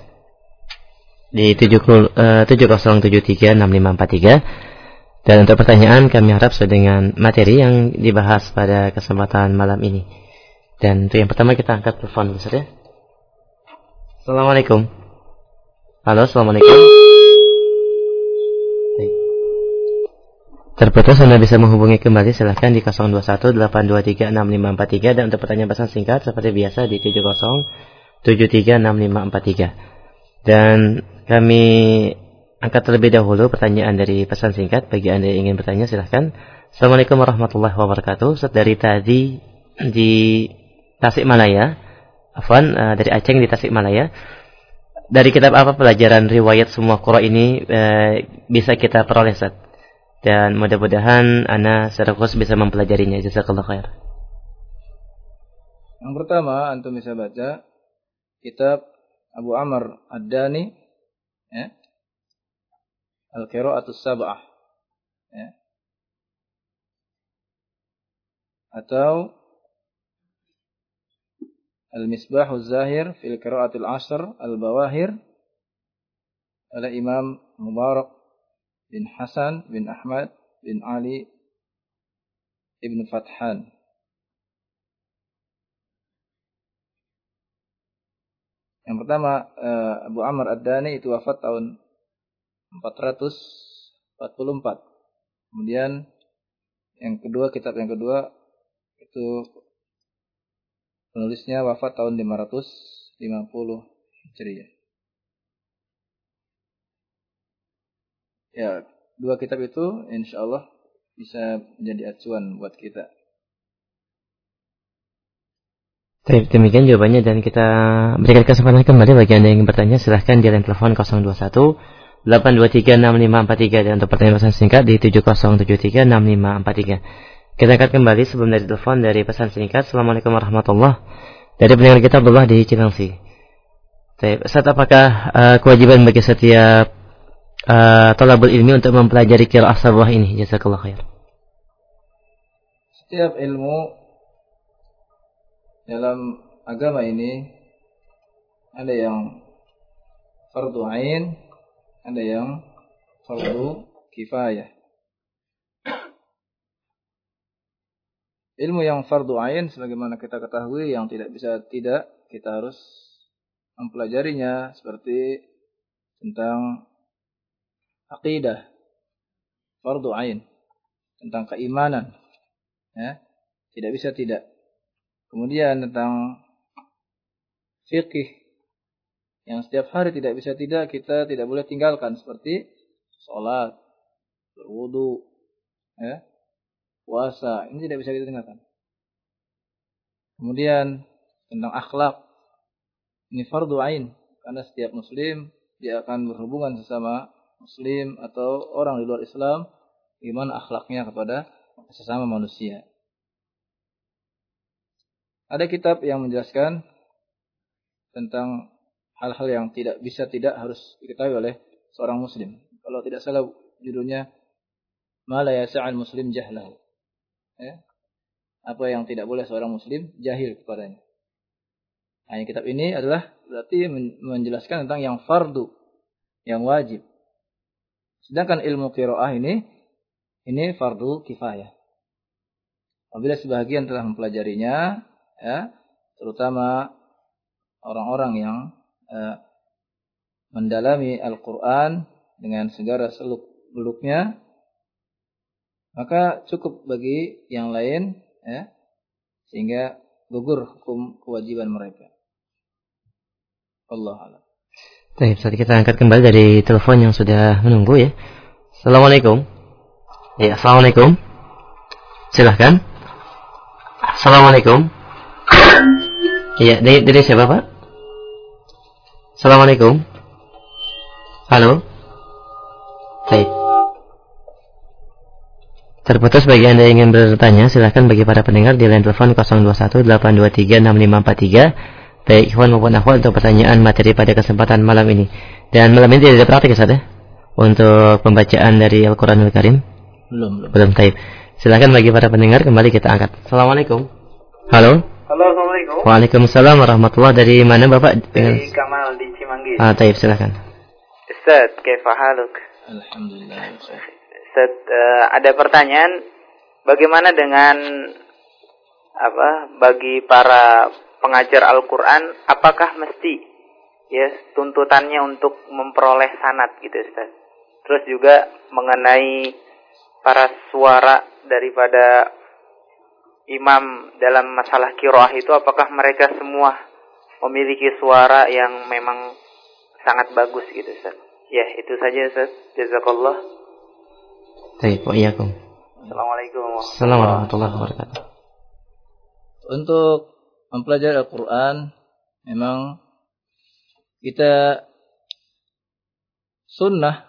di 70, uh, 70736543 dan untuk pertanyaan kami harap sesuai dengan materi yang dibahas pada kesempatan malam ini. Dan untuk yang pertama kita angkat telepon dulu ya. Assalamualaikum. Halo Assalamualaikum Terputus Anda bisa menghubungi kembali silahkan di 0218236543 dan untuk pertanyaan pesan singkat seperti biasa di 70736543. Dan kami angkat terlebih dahulu pertanyaan dari pesan singkat bagi Anda yang ingin bertanya silahkan. Assalamualaikum warahmatullahi wabarakatuh. Ustaz dari tadi di Tasikmalaya, Afwan uh, dari Aceh di Tasikmalaya. Dari kitab apa pelajaran riwayat semua Qur'an ini uh, bisa kita peroleh Ustaz? Dan mudah-mudahan ana secara khusus bisa mempelajarinya jazakallahu khair. Yang pertama antum bisa baca kitab Abu Amr Ad-Dani ya. Al-Qira'atus Sab'ah ya. Atau Al-Misbahul Zahir fil Qira'atil Ashr Al-Bawahir oleh Imam Mubarak bin Hasan bin Ahmad bin Ali ibn Fathan. Yang pertama eh, Abu Amr Ad-Dani itu wafat tahun 444. Kemudian yang kedua kitab yang kedua itu penulisnya wafat tahun 550 Hijriah. Ya, dua kitab itu insya Allah bisa menjadi acuan buat kita. Baik, demikian jawabannya dan kita berikan kesempatan kembali bagi Anda yang ingin bertanya silahkan di line telepon 021 8236543 dan untuk pertanyaan pesan singkat di 70736543. Kita angkat kembali sebelum dari telepon dari pesan singkat. Assalamualaikum warahmatullahi Dari pendengar kita Abdullah di Cilengsi. Baik, Ustaz apakah uh, kewajiban bagi setiap uh, talabul ilmi untuk mempelajari kiraah sabah ini. Jazakallah khair. Setiap ilmu dalam agama ini ada yang fardu ain, ada yang fardu kifayah. Ilmu yang fardu ain sebagaimana kita ketahui yang tidak bisa tidak kita harus mempelajarinya seperti tentang aqidah. Fardu ain. Tentang keimanan. Ya. Tidak bisa tidak. Kemudian tentang fikih yang setiap hari tidak bisa tidak kita tidak boleh tinggalkan. Seperti sholat berwudu ya. Puasa. Ini tidak bisa kita tinggalkan. Kemudian tentang akhlak. Ini fardu ain. Karena setiap muslim dia akan berhubungan sesama muslim atau orang di luar Islam gimana akhlaknya kepada sesama manusia. Ada kitab yang menjelaskan tentang hal-hal yang tidak bisa tidak harus diketahui oleh seorang muslim. Kalau tidak salah judulnya Mala yasa'al muslim jahlahu. Ya. Apa yang tidak boleh seorang muslim jahil kepadanya. Nah, kitab ini adalah berarti menjelaskan tentang yang fardu, yang wajib. Sedangkan ilmu kiroah ini, ini fardu kifayah. Apabila sebagian telah mempelajarinya, ya, terutama orang-orang yang eh, mendalami Al-Quran dengan segala seluk beluknya maka cukup bagi yang lain ya sehingga gugur hukum kewajiban mereka. Allah Allah. Baik, saat kita angkat kembali dari telepon yang sudah menunggu ya. Assalamualaikum. Ya, assalamualaikum. Silahkan. Assalamualaikum. Iya, dari, dari siapa Pak? Assalamualaikum. Halo. Baik. Terputus bagi Anda yang ingin bertanya, silahkan bagi para pendengar di line telepon 0218236543 baik ikhwan maupun akhwat untuk pertanyaan materi pada kesempatan malam ini. Dan malam ini tidak ada praktik ya, Untuk pembacaan dari Al-Qur'anul Karim? Belum, belum. Belum, taib. Silahkan bagi para pendengar kembali kita angkat. Assalamualaikum. Halo. Halo, Assalamualaikum. Waalaikumsalam warahmatullahi Dari mana Bapak? Dari Kamal di Cimanggis. Ah, taib, silahkan. Ustaz, kaifahaluk? Alhamdulillah. Set, uh, ada pertanyaan, bagaimana dengan apa bagi para pengajar Al-Quran, apakah mesti ya tuntutannya untuk memperoleh sanat gitu Ustaz? Terus juga mengenai para suara daripada imam dalam masalah kiroah itu, apakah mereka semua memiliki suara yang memang sangat bagus gitu Ustaz? Ya, itu saja Ustaz. Jazakallah. Baik, iyyakum. Assalamualaikum warahmatullahi wabarakatuh. Untuk mempelajari Al-Qur'an memang kita sunnah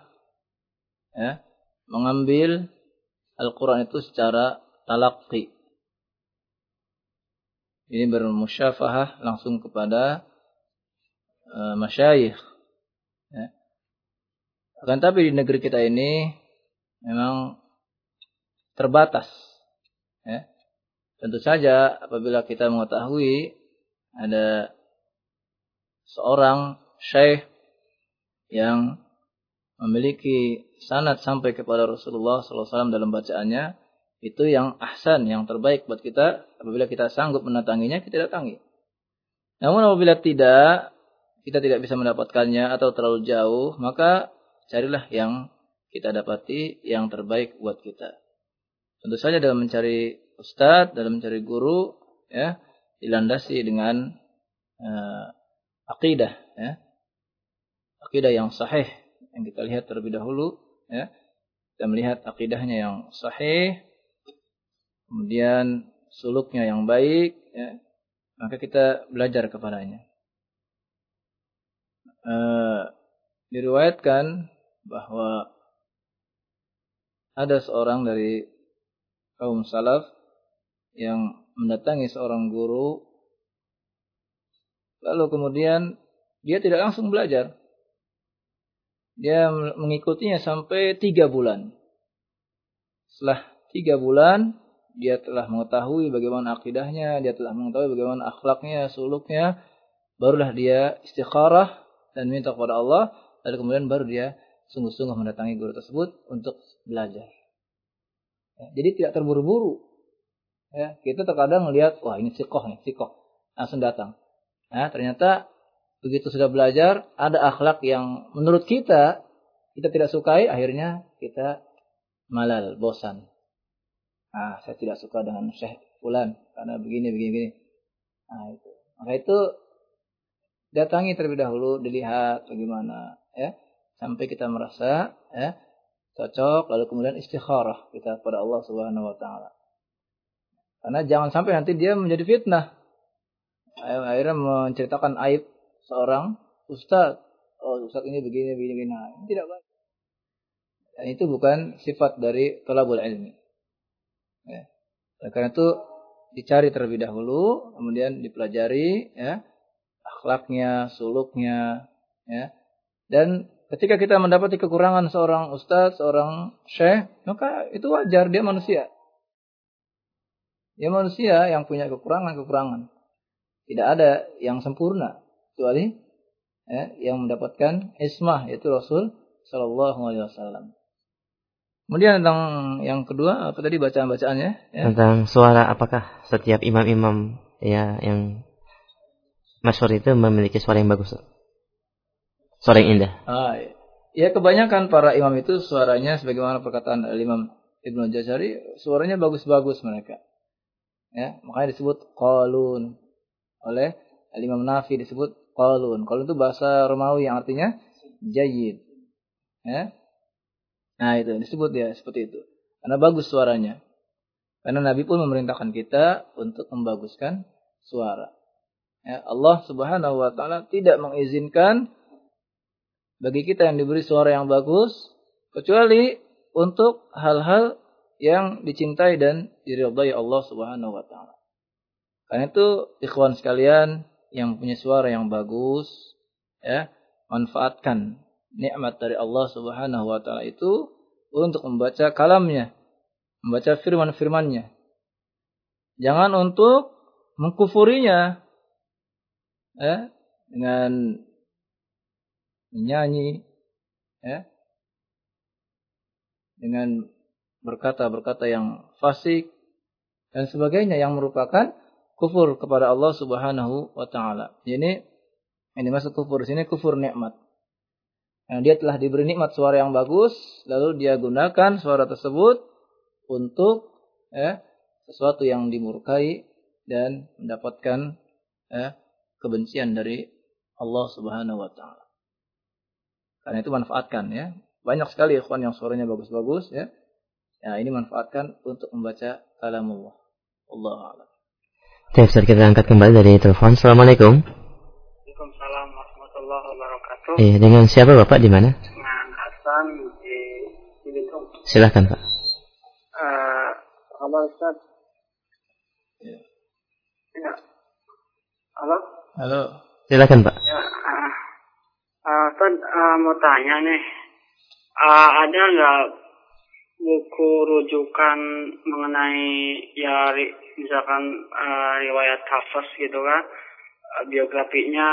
ya, mengambil Al-Quran itu secara talaqi. Ini bermusyafahah langsung kepada uh, masyayikh. Ya. Akan tapi di negeri kita ini memang terbatas. Ya. Tentu saja apabila kita mengetahui ada seorang syekh yang memiliki sanad sampai kepada Rasulullah SAW dalam bacaannya, itu yang ahsan, yang terbaik buat kita. Apabila kita sanggup mendatanginya, kita datangi. Namun apabila tidak, kita tidak bisa mendapatkannya atau terlalu jauh, maka carilah yang kita dapati yang terbaik buat kita. Tentu saja dalam mencari ustadz, dalam mencari guru, ya, dilandasi dengan uh, akidah, ya. Akidah yang sahih yang kita lihat terlebih dahulu, ya. Kita melihat akidahnya yang sahih, kemudian suluknya yang baik, ya. Maka kita belajar kepadanya. Uh, diriwayatkan bahwa ada seorang dari kaum salaf yang mendatangi seorang guru. Lalu kemudian dia tidak langsung belajar. Dia mengikutinya sampai tiga bulan. Setelah tiga bulan dia telah mengetahui bagaimana akidahnya dia telah mengetahui bagaimana akhlaknya suluknya. Barulah dia istikharah dan minta kepada Allah. Lalu kemudian baru dia sungguh-sungguh mendatangi guru tersebut untuk belajar. Jadi tidak terburu-buru. Ya, kita terkadang melihat, wah ini sikoh nih, sikoh. Langsung datang. Ya, ternyata begitu sudah belajar, ada akhlak yang menurut kita, kita tidak sukai, akhirnya kita malal, bosan. Ah, saya tidak suka dengan Syekh Fulan, karena begini, begini, begini. Nah, itu. Maka itu datangi terlebih dahulu, dilihat bagaimana. Ya sampai kita merasa ya cocok lalu kemudian istikharah kita kepada Allah Subhanahu wa taala. Karena jangan sampai nanti dia menjadi fitnah. Akhirnya menceritakan aib seorang ustaz. Oh, ustaz ini begini begini begini. Nah, ini tidak baik. Dan itu bukan sifat dari tolabul ilmi. Ya. Karena itu dicari terlebih dahulu, kemudian dipelajari ya akhlaknya, suluknya, ya. Dan Ketika kita mendapati kekurangan seorang ustadz, seorang syekh, maka itu wajar, dia manusia. Dia manusia yang punya kekurangan-kekurangan. Tidak ada yang sempurna, kecuali ya, yang mendapatkan ismah, yaitu Rasul Shallallahu Alaihi Wasallam. Kemudian tentang yang kedua, apa tadi bacaan-bacaannya? Ya? Tentang suara apakah setiap imam-imam ya yang masyhur itu memiliki suara yang bagus? Suara yang indah. Ah, iya. Ya kebanyakan para imam itu suaranya sebagaimana perkataan Imam Ibnu Jazari, suaranya bagus-bagus mereka. Ya, makanya disebut qalun. Oleh Imam Nafi disebut qalun. Qalun itu bahasa Romawi yang artinya jayyid. Ya. Nah, itu disebut ya seperti itu. Karena bagus suaranya. Karena Nabi pun memerintahkan kita untuk membaguskan suara. Ya, Allah Subhanahu wa taala tidak mengizinkan bagi kita yang diberi suara yang bagus kecuali untuk hal-hal yang dicintai dan diridhai Allah Subhanahu wa taala. Karena itu ikhwan sekalian yang punya suara yang bagus ya, manfaatkan nikmat dari Allah Subhanahu wa taala itu untuk membaca kalamnya, membaca firman-firmannya. Jangan untuk mengkufurinya ya, dengan menyanyi, ya, dengan berkata-berkata yang fasik dan sebagainya yang merupakan kufur kepada Allah Subhanahu wa taala. Ini ini masuk kufur di sini kufur nikmat. Yang dia telah diberi nikmat suara yang bagus, lalu dia gunakan suara tersebut untuk ya, sesuatu yang dimurkai dan mendapatkan ya, kebencian dari Allah Subhanahu wa taala. Karena itu manfaatkan ya. Banyak sekali ikhwan yang suaranya bagus-bagus ya. Ya, ini manfaatkan untuk membaca kalamullah. Allah a'lam. Baik, Ustaz, kita angkat kembali dari telepon. Assalamualaikum. Waalaikumsalam warahmatullahi wabarakatuh. Iya, dengan siapa Bapak di mana? Dengan Hasan di Cibitung. Silahkan Pak. Uh, halo Ustaz. Ya. Ya. Halo. Halo. Silakan Pak. Ya. Uh, uh, Ustaz uh, mau tanya nih. Uh, ada nggak buku rujukan mengenai ya ri- misalkan uh, riwayat hafaz gitu kan uh, biografinya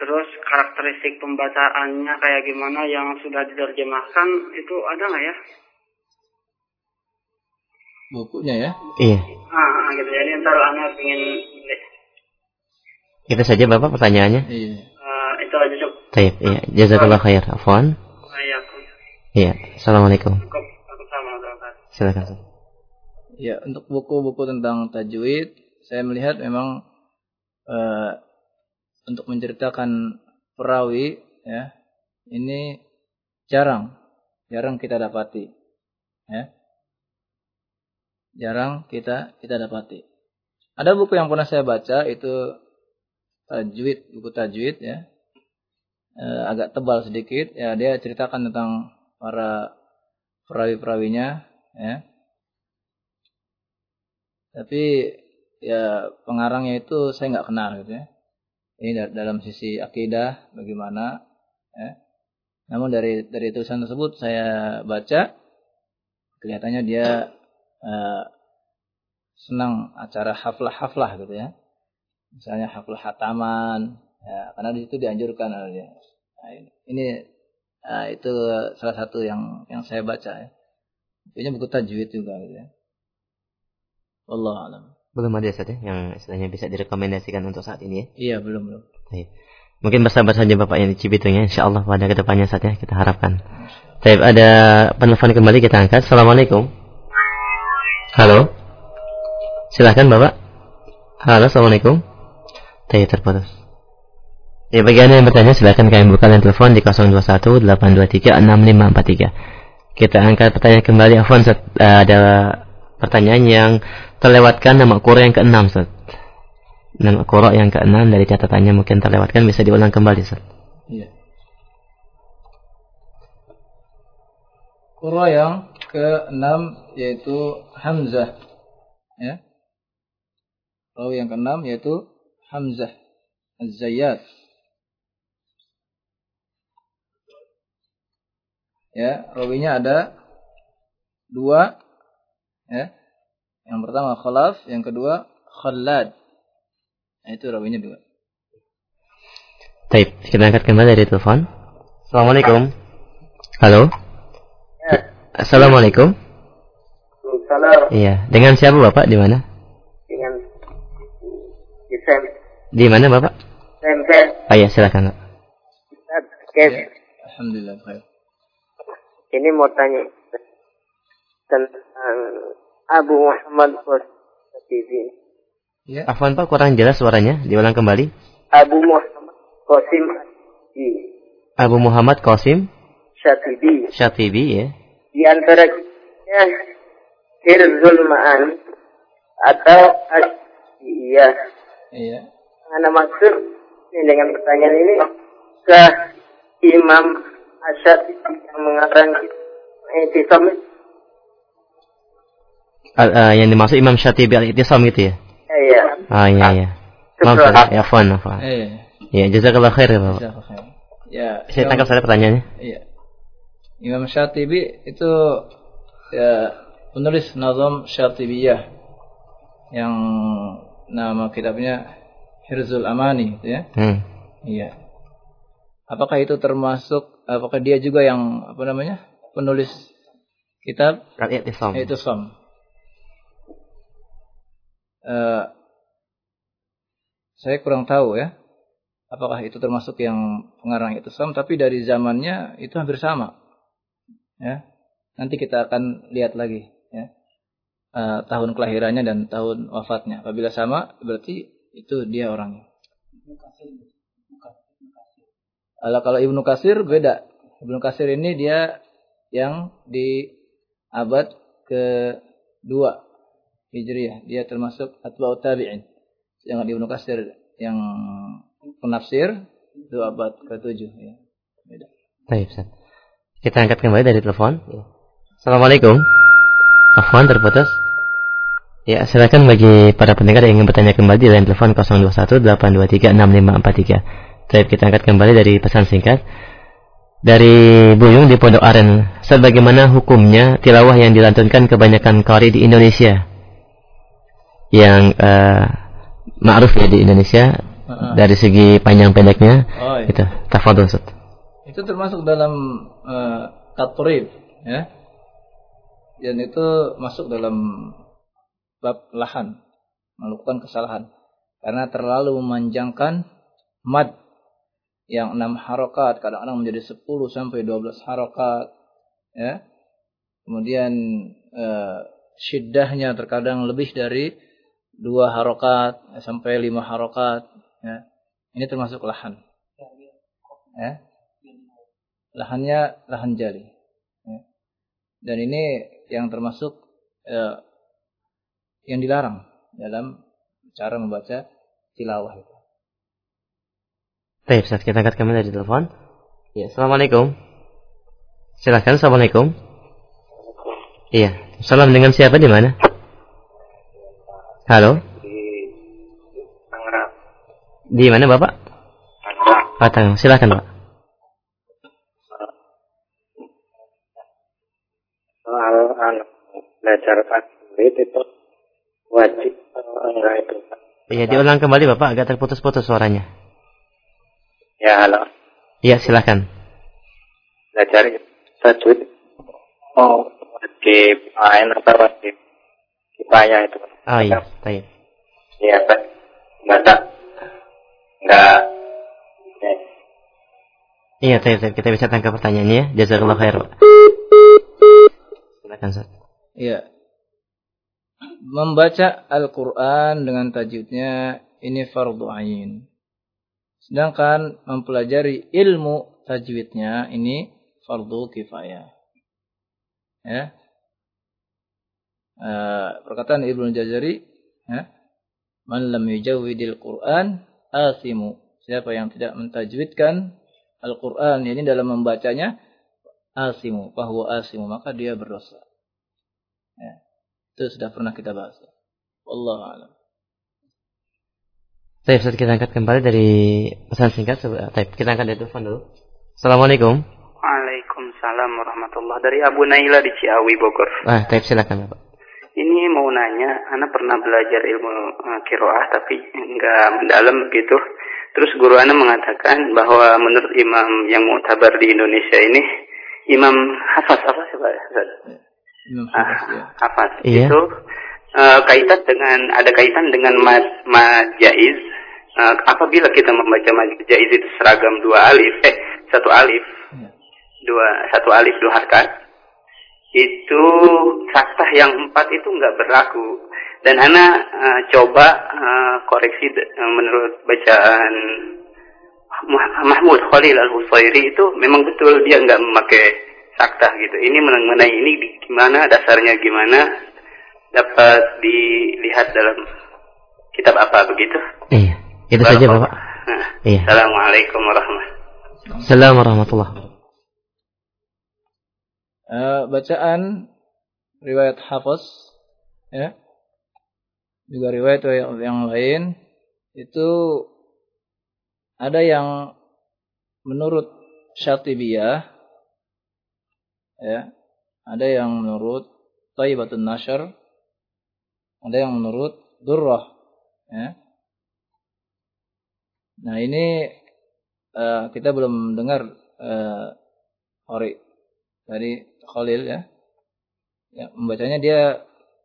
terus karakteristik pembacaannya kayak gimana yang sudah diterjemahkan itu ada nggak ya? Bukunya ya. Iya. Ah gitu ya ini ntar anak ingin. Itu saja Bapak pertanyaannya. Iya. Uh, itu aja cuk. Baik, iya. Jazakallah khair. Afwan. Iya. Assalamualaikum. cukup. Silakan. Ya, untuk buku-buku tentang tajwid, saya melihat memang eh, untuk menceritakan perawi ya, ini jarang, jarang kita dapati. Ya. Jarang kita kita dapati. Ada buku yang pernah saya baca itu tajwid, buku tajwid ya. Eh, agak tebal sedikit ya, dia ceritakan tentang para perawi-perawinya ya. Tapi ya pengarangnya itu saya nggak kenal gitu ya. Ini da- dalam sisi akidah bagaimana ya. Namun dari dari tulisan tersebut saya baca kelihatannya dia eh, senang acara haflah-haflah gitu ya. Misalnya haflah hataman ya, karena di situ dianjurkan ya. Nah, ini, ini eh, itu salah satu yang yang saya baca ya. Punya buku tajwid juga gitu ya. Wallahu alam. Belum ada Ustaz ya yang istilahnya bisa direkomendasikan untuk saat ini ya. Iya, belum belum. Baik. Mungkin bersabar saja Bapak yang di Cibitung ya. InsyaAllah pada ke depannya saat ya kita harapkan. Baik, ada penelpon kembali kita angkat. Assalamualaikum. Halo. Silahkan Bapak. Halo, Assalamualaikum. Baik, terputus. Ya, bagi Anda yang bertanya silahkan kalian buka line telepon di 021 823 6543. Kita angkat pertanyaan kembali. Afwan, Ustaz. Eh, ada pertanyaan yang terlewatkan nama Qura yang keenam, Ustaz. Nama Qura yang keenam dari catatannya mungkin terlewatkan bisa diulang kembali, Ustaz. Iya. Qura yang ke-6 yaitu Hamzah. Ya. Rawi yang ke-6 yaitu Hamzah Az-Zayyat. Ya, rawinya ada dua ya. Yang pertama Khalaf, yang kedua Khallad. Nah, itu rawinya dua. Baik, kita angkat kembali dari telepon. Assalamualaikum. Halo. Assalamualaikum. Salam Iya, dengan siapa Bapak di mana? dengan Isem. Di mana Bapak? Sem. Oh iya, silakan. Pak. Ya. Alhamdulillah baik. Ini mau tanya tentang Abu Muhammad TV. Ya. Afwan Pak kurang jelas suaranya, diulang kembali. Abu Muhammad Qasim Abu Muhammad Qasim Syatibi. Syatibi ya. Di antara Hirzul Ma'an atau Iya. Iya. Anda maksud ini dengan pertanyaan ini ke Imam Yang mengarang Itisam uh, uh, yang dimaksud Imam Syatibi al-Itisam gitu ya? Iya. Ah iya iya. Maaf, ya afwan, afwan. Iya. Ya, jazakallah khair ya, Bapak. Ya. Saya tangkap saya pertanyaannya. Iya. Imam Syatibi itu ya penulis Nazam Syatibiyah yang nama kitabnya Hirzul Amani itu ya. Hmm. Iya. Apakah itu termasuk apakah dia juga yang apa namanya? penulis kitab Al-I'tisam. I'tisam. Uh, saya kurang tahu ya. Apakah itu termasuk yang pengarang itu sama, tapi dari zamannya itu hampir sama. Ya. Nanti kita akan lihat lagi ya. Uh, tahun kelahirannya dan tahun wafatnya. Apabila sama, berarti itu dia orangnya. Kalau Ibnu Kasir beda. Ibnu Kasir ini dia yang di abad kedua Hijriah. Dia termasuk atba'ut tabi'in di Ibnu Katsir yang penafsir itu abad ke-7 ya. Beda. Baik, Ustaz. Kita angkat kembali dari telepon. Assalamualaikum. Afwan terputus. Ya, silakan bagi para pendengar yang ingin bertanya kembali di line telepon 021 823 6543. Baik, kita angkat kembali dari pesan singkat dari Buyung di Pondok Aren. Sebagaimana hukumnya tilawah yang dilantunkan kebanyakan kori di Indonesia yang uh, ma'ruf ya di Indonesia uh-huh. dari segi panjang pendeknya oh, iya. itu tafadhol Ustaz. Itu termasuk dalam uh, tatrib ya. Dan itu masuk dalam bab lahan melakukan kesalahan karena terlalu memanjangkan mad yang enam harokat kadang-kadang menjadi 10 sampai 12 harokat ya kemudian uh, syiddahnya terkadang lebih dari dua harokat sampai lima harokat ya. ini termasuk lahan ya. lahannya lahan jali ya. dan ini yang termasuk ya, yang dilarang dalam cara membaca tilawah itu. Baik, saat kita angkat kembali dari telepon. Ya, assalamualaikum. Silahkan, assalamualaikum. Iya, salam dengan siapa di mana? Halo? Di mana Bapak? Oh, Tangerang. Silakan Pak. Soal anak belajar tajwid itu wajib enggak itu Iya, diulang kembali Bapak, agak terputus-putus suaranya. Ya, halo. Iya, silakan. Belajar tajwid oh wajib main atau wajib kipaya itu. Oh iya, baik. Iya, Pak. Enggak enggak Iya, baik, kita bisa tangkap pertanyaannya. Jazakallah khair. Silakan, Ustaz. Iya. Membaca Al-Qur'an dengan tajwidnya ini fardu ain. Sedangkan mempelajari ilmu tajwidnya ini fardu kifayah. Ya. Eh, perkataan Ibnu Jazari ya, man lam yujawwidil Quran asimu siapa yang tidak mentajwidkan Al-Quran ini dalam membacanya asimu bahwa asimu maka dia berdosa ya. itu sudah pernah kita bahas Allah alam Baik, kita angkat kembali dari pesan singkat. Baik, kita angkat dari telepon dulu. Assalamualaikum. Waalaikumsalam warahmatullahi Dari Abu Naila di Ciawi, Bogor. Ah, baik, silakan, Bapak. Ini mau nanya, Ana pernah belajar ilmu uh, kiroah tapi nggak mendalam begitu. Terus guru Ana mengatakan bahwa menurut imam yang mutabar di Indonesia ini, Imam Hafaz apa sih Pak? Imam Hafaz, ah, ya. Hafaz iya. itu uh, kaitan dengan ada kaitan dengan mad, mad jaiz. Uh, apabila kita membaca mad jaiz itu seragam dua alif, eh satu alif, ya. dua satu alif dua harkat itu saktah yang empat itu nggak berlaku dan Ana uh, coba uh, koreksi uh, menurut bacaan Mahmud Khalil Al Husairi itu memang betul dia nggak memakai saktah gitu. Ini mengenai ini gimana dasarnya gimana dapat dilihat dalam kitab apa begitu? Iya, itu Bapak. saja Bapak. Nah, iya. Assalamualaikum warahmatullahi wabarakatuh. Assalamualaikum warahmatullahi uh, bacaan riwayat Hafiz ya juga riwayat yang lain itu ada yang menurut Syatibiyah ya ada yang menurut Taibatun Nashr ada yang menurut Durrah ya nah ini uh, kita belum dengar uh, Hori dari Khalil ya ya membacanya dia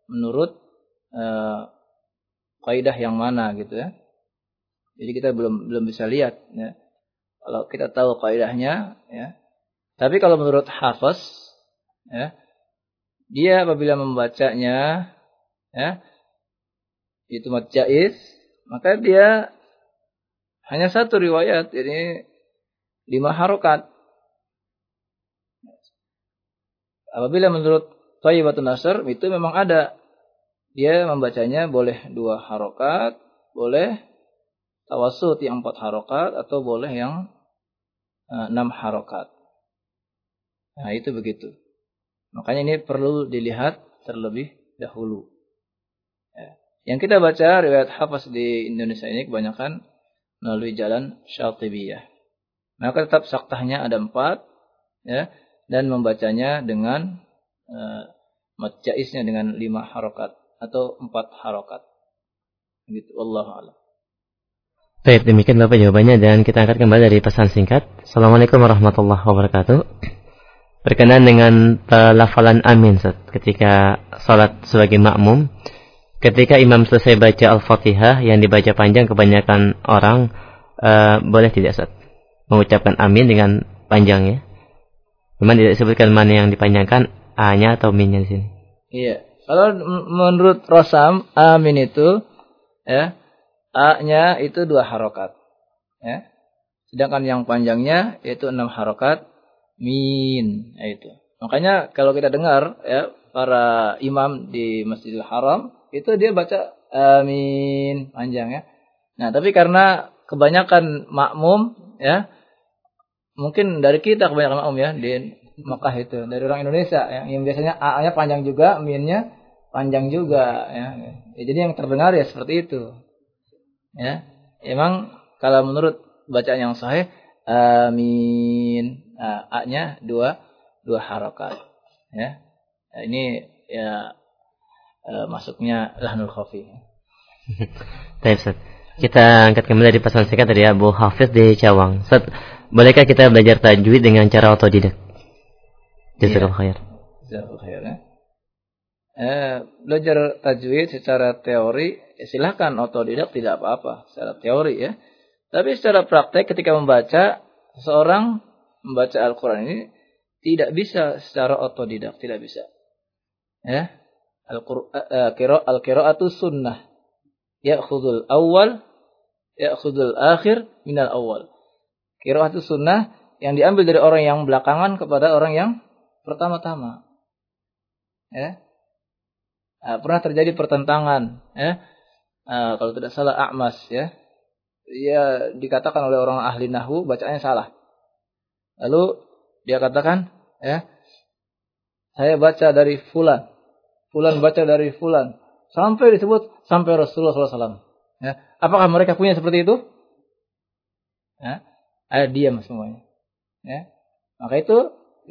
menurut uh, kaidah yang mana gitu ya jadi kita belum belum bisa lihat ya. Kalau kita tahu kaidahnya ya. Tapi kalau menurut Hafiz ya, dia apabila membacanya ya itu jaiz, maka dia hanya satu riwayat, jadi lima harokat. Apabila menurut Thayyibatun Nasr itu memang ada. Dia membacanya boleh dua harokat, boleh tawasud yang empat harokat atau boleh yang uh, enam harokat. Nah itu begitu. Makanya ini perlu dilihat terlebih dahulu. Ya. Yang kita baca riwayat hafaz di Indonesia ini kebanyakan melalui jalan Syatibiyah. Maka tetap saktahnya ada empat, ya, dan membacanya dengan uh, dengan lima harokat atau empat harokat. Gitu, Allah Allah. Baik, demikian Bapak jawabannya dan kita angkat kembali dari pesan singkat. Assalamualaikum warahmatullahi wabarakatuh. Berkenan dengan pelafalan amin Sat, ketika sholat sebagai makmum. Ketika imam selesai baca Al-Fatihah yang dibaca panjang kebanyakan orang uh, boleh tidak Sat? Mengucapkan amin dengan panjang ya. Memang tidak disebutkan mana yang dipanjangkan A-nya atau min-nya di sini. Iya. Kalau menurut Rosam amin itu ya A-nya itu dua harokat. Ya. Sedangkan yang panjangnya yaitu enam harokat. Min. Ya itu. Makanya kalau kita dengar ya para imam di Masjidil Haram itu dia baca amin panjang ya. Nah, tapi karena kebanyakan makmum ya mungkin dari kita kebanyakan makmum ya di Mekah itu dari orang Indonesia ya, yang biasanya A-nya panjang juga, minnya panjang juga ya. ya. Jadi yang terdengar ya seperti itu. Ya, emang kalau menurut bacaan yang sahih amin. Nah, A-nya dua dua harokat. Ya. Nah, ini ya uh, masuknya lahnul khafi. Baik, Ustaz. Kita angkat kembali dari pesan singkat dari Abu Hafiz di Cawang. Ustaz, bolehkah kita belajar tajwid dengan cara otodidak? Jazakallahu khair. Jazakallahu khair ya. Eh, belajar tajwid secara teori ya silahkan otodidak tidak apa-apa secara teori ya. Tapi secara praktek ketika membaca seorang membaca Al-Quran ini tidak bisa secara otodidak, tidak bisa. Ya. Al-Qira'atu al -Qira sunnah. Ya'khudul awal, ya'khudul akhir minal awal. Qira'atu sunnah yang diambil dari orang yang belakangan kepada orang yang pertama-tama. Ya. Nah, pernah terjadi pertentangan ya uh, kalau tidak salah A'mas ya. Dia dikatakan oleh orang ahli nahwu bacaannya salah. Lalu dia katakan ya saya baca dari fulan. Fulan baca dari fulan. Sampai disebut sampai Rasulullah SAW. Ya. Apakah mereka punya seperti itu? Ya. Ada diam semuanya. Ya. Maka itu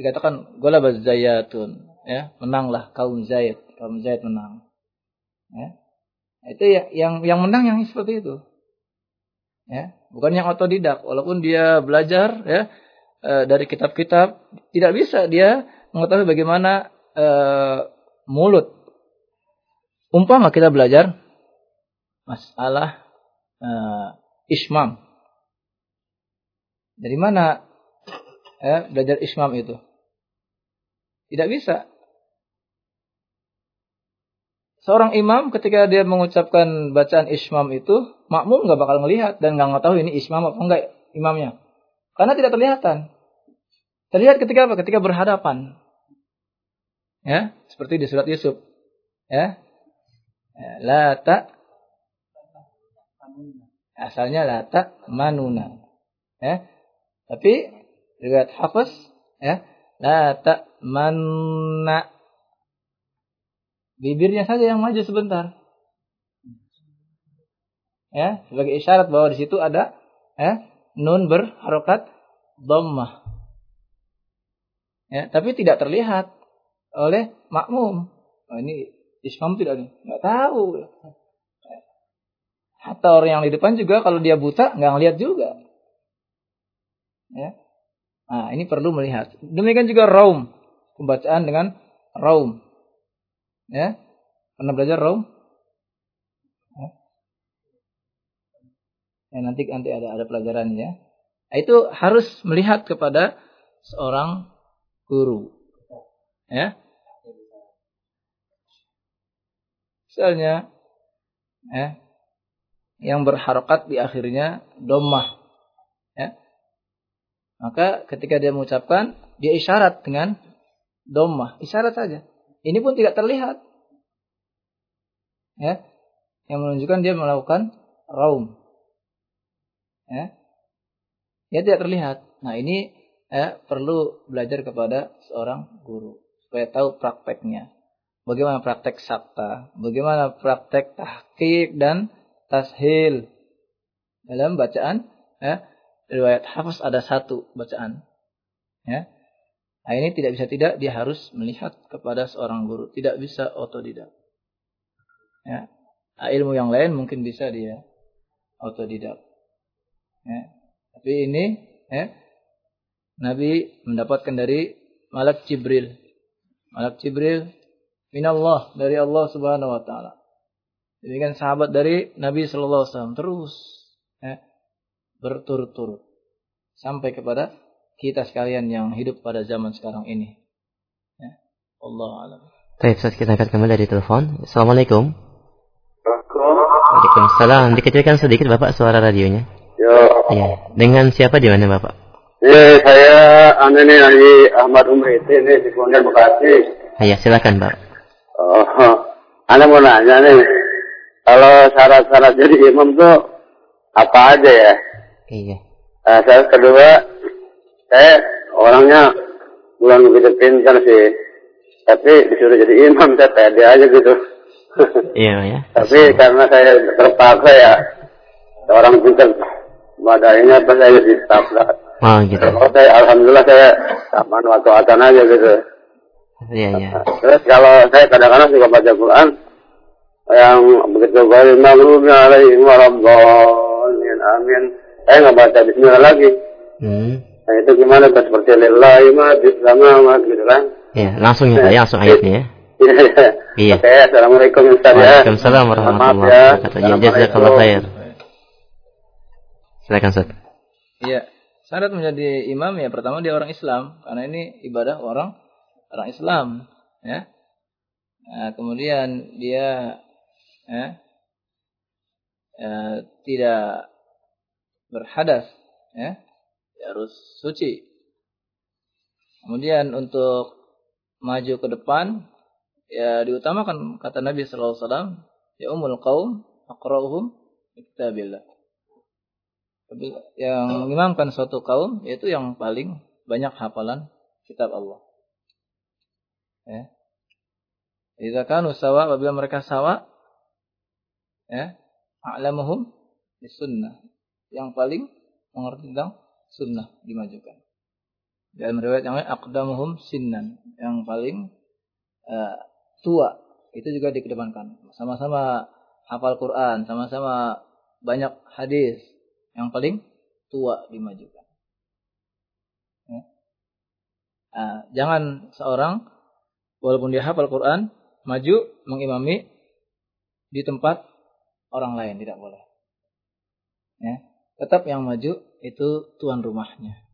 dikatakan golabaz zayatun. Ya. Menanglah kaum Zaid. Kaum Zaid menang. Ya. Itu ya, yang yang menang yang seperti itu. Ya, bukan yang otodidak walaupun dia belajar ya e, dari kitab-kitab tidak bisa dia mengetahui bagaimana e, mulut. Umpama kita belajar masalah e, ismam. Dari mana ya, belajar ismam itu. Tidak bisa. Seorang imam ketika dia mengucapkan bacaan ismam itu, makmum nggak bakal melihat dan nggak tahu ini ismam apa enggak imamnya. Karena tidak terlihatan. Terlihat ketika apa? Ketika berhadapan. Ya, seperti di surat Yusuf. Ya. ya la ta asalnya la ta manuna. Ya. Tapi riwayat Hafiz ya, la ta manna Bibirnya saja yang maju sebentar. Ya, sebagai isyarat bahwa di situ ada ya, nun berharokat dhammah. Ya, tapi tidak terlihat oleh makmum. Oh, ini ismam tidak nggak tahu. Hatta orang yang di depan juga kalau dia buta nggak ngelihat juga. Ya. Nah, ini perlu melihat. Demikian juga raum. Pembacaan dengan raum. Ya. Pernah belajar Rom? Ya. ya nanti nanti ada ada pelajarannya. Nah, itu harus melihat kepada seorang guru. Ya. Misalnya ya, yang berharokat di akhirnya domah. Ya. Maka ketika dia mengucapkan, dia isyarat dengan domah. Isyarat saja. Ini pun tidak terlihat. Ya. Yang menunjukkan dia melakukan raum. Ya. Ya tidak terlihat. Nah, ini ya, perlu belajar kepada seorang guru supaya tahu prakteknya. Bagaimana praktek sabta, bagaimana praktek tahqiq dan tashil dalam bacaan ya, riwayat Hafiz ada satu bacaan. Ya. Nah, ini tidak bisa tidak dia harus melihat kepada seorang guru, tidak bisa otodidak. Ya. Nah, ilmu yang lain mungkin bisa dia otodidak. Ya. Tapi ini ya, Nabi mendapatkan dari Malak Jibril. Malak Jibril minallah dari Allah Subhanahu wa taala. kan sahabat dari Nabi sallallahu alaihi wasallam terus ya, berturut-turut sampai kepada kita sekalian yang hidup pada zaman sekarang ini. Ya. Allah alam. Baik, saat kita angkat kembali dari telepon. Assalamualaikum. Waalaikumsalam. Dikecilkan sedikit Bapak suara radionya. Ya. Iya. Dengan siapa di mana Bapak? Ya, saya ane nih Ahmad Umri ini di Pondok Bekasi. Ya, silakan Pak. Oh, ane mau nanya nih. Kalau syarat-syarat jadi imam tuh apa aja ya? Iya. Nah, saya kedua, saya orangnya bukan begitu pintar sih tapi disuruh jadi imam saya pede aja gitu iya ya tapi karena saya terpaksa ya orang pintar badainya apa saya jadi tabrak oh gitu oh, saya alhamdulillah saya aman waktu atan aja gitu iya iya terus kalau saya kadang-kadang juga baca Quran yang begitu baik maglubnya alaihim waradhdallin amin saya nggak baca bismillah lagi hmm. Nah itu gimana tuh seperti lillahi ma sama gitu kan? Iya, langsung ya, ya langsung ayatnya ya. Iya, iya. Iya. Oke, Assalamualaikum Ustaz ya. Waalaikumsalam warahmatullahi ya. wabarakatuh. Ya, jazakallah khair. Silakan Ustaz. Iya. Syarat menjadi imam ya pertama dia orang Islam karena ini ibadah orang orang Islam ya. Nah, kemudian dia ya, ya tidak berhadas ya harus suci. Kemudian untuk maju ke depan ya diutamakan kata Nabi sallallahu alaihi wasallam ya umul qaum aqra'uhum kitabillah. Yang mengimamkan suatu kaum yaitu yang paling banyak hafalan kitab Allah. Ya. Jika kan sawa apabila mereka sawa ya, a'lamuhum sunnah. Yang paling mengerti tentang sunnah dimajukan. Dalam riwayat yang lain aqdamuhum sinnan yang paling uh, tua itu juga dikedepankan. Sama-sama hafal Quran, sama-sama banyak hadis yang paling tua dimajukan. Ya. Uh, jangan seorang walaupun dia hafal Quran maju mengimami di tempat orang lain tidak boleh. Ya. Tetap yang maju itu tuan rumahnya.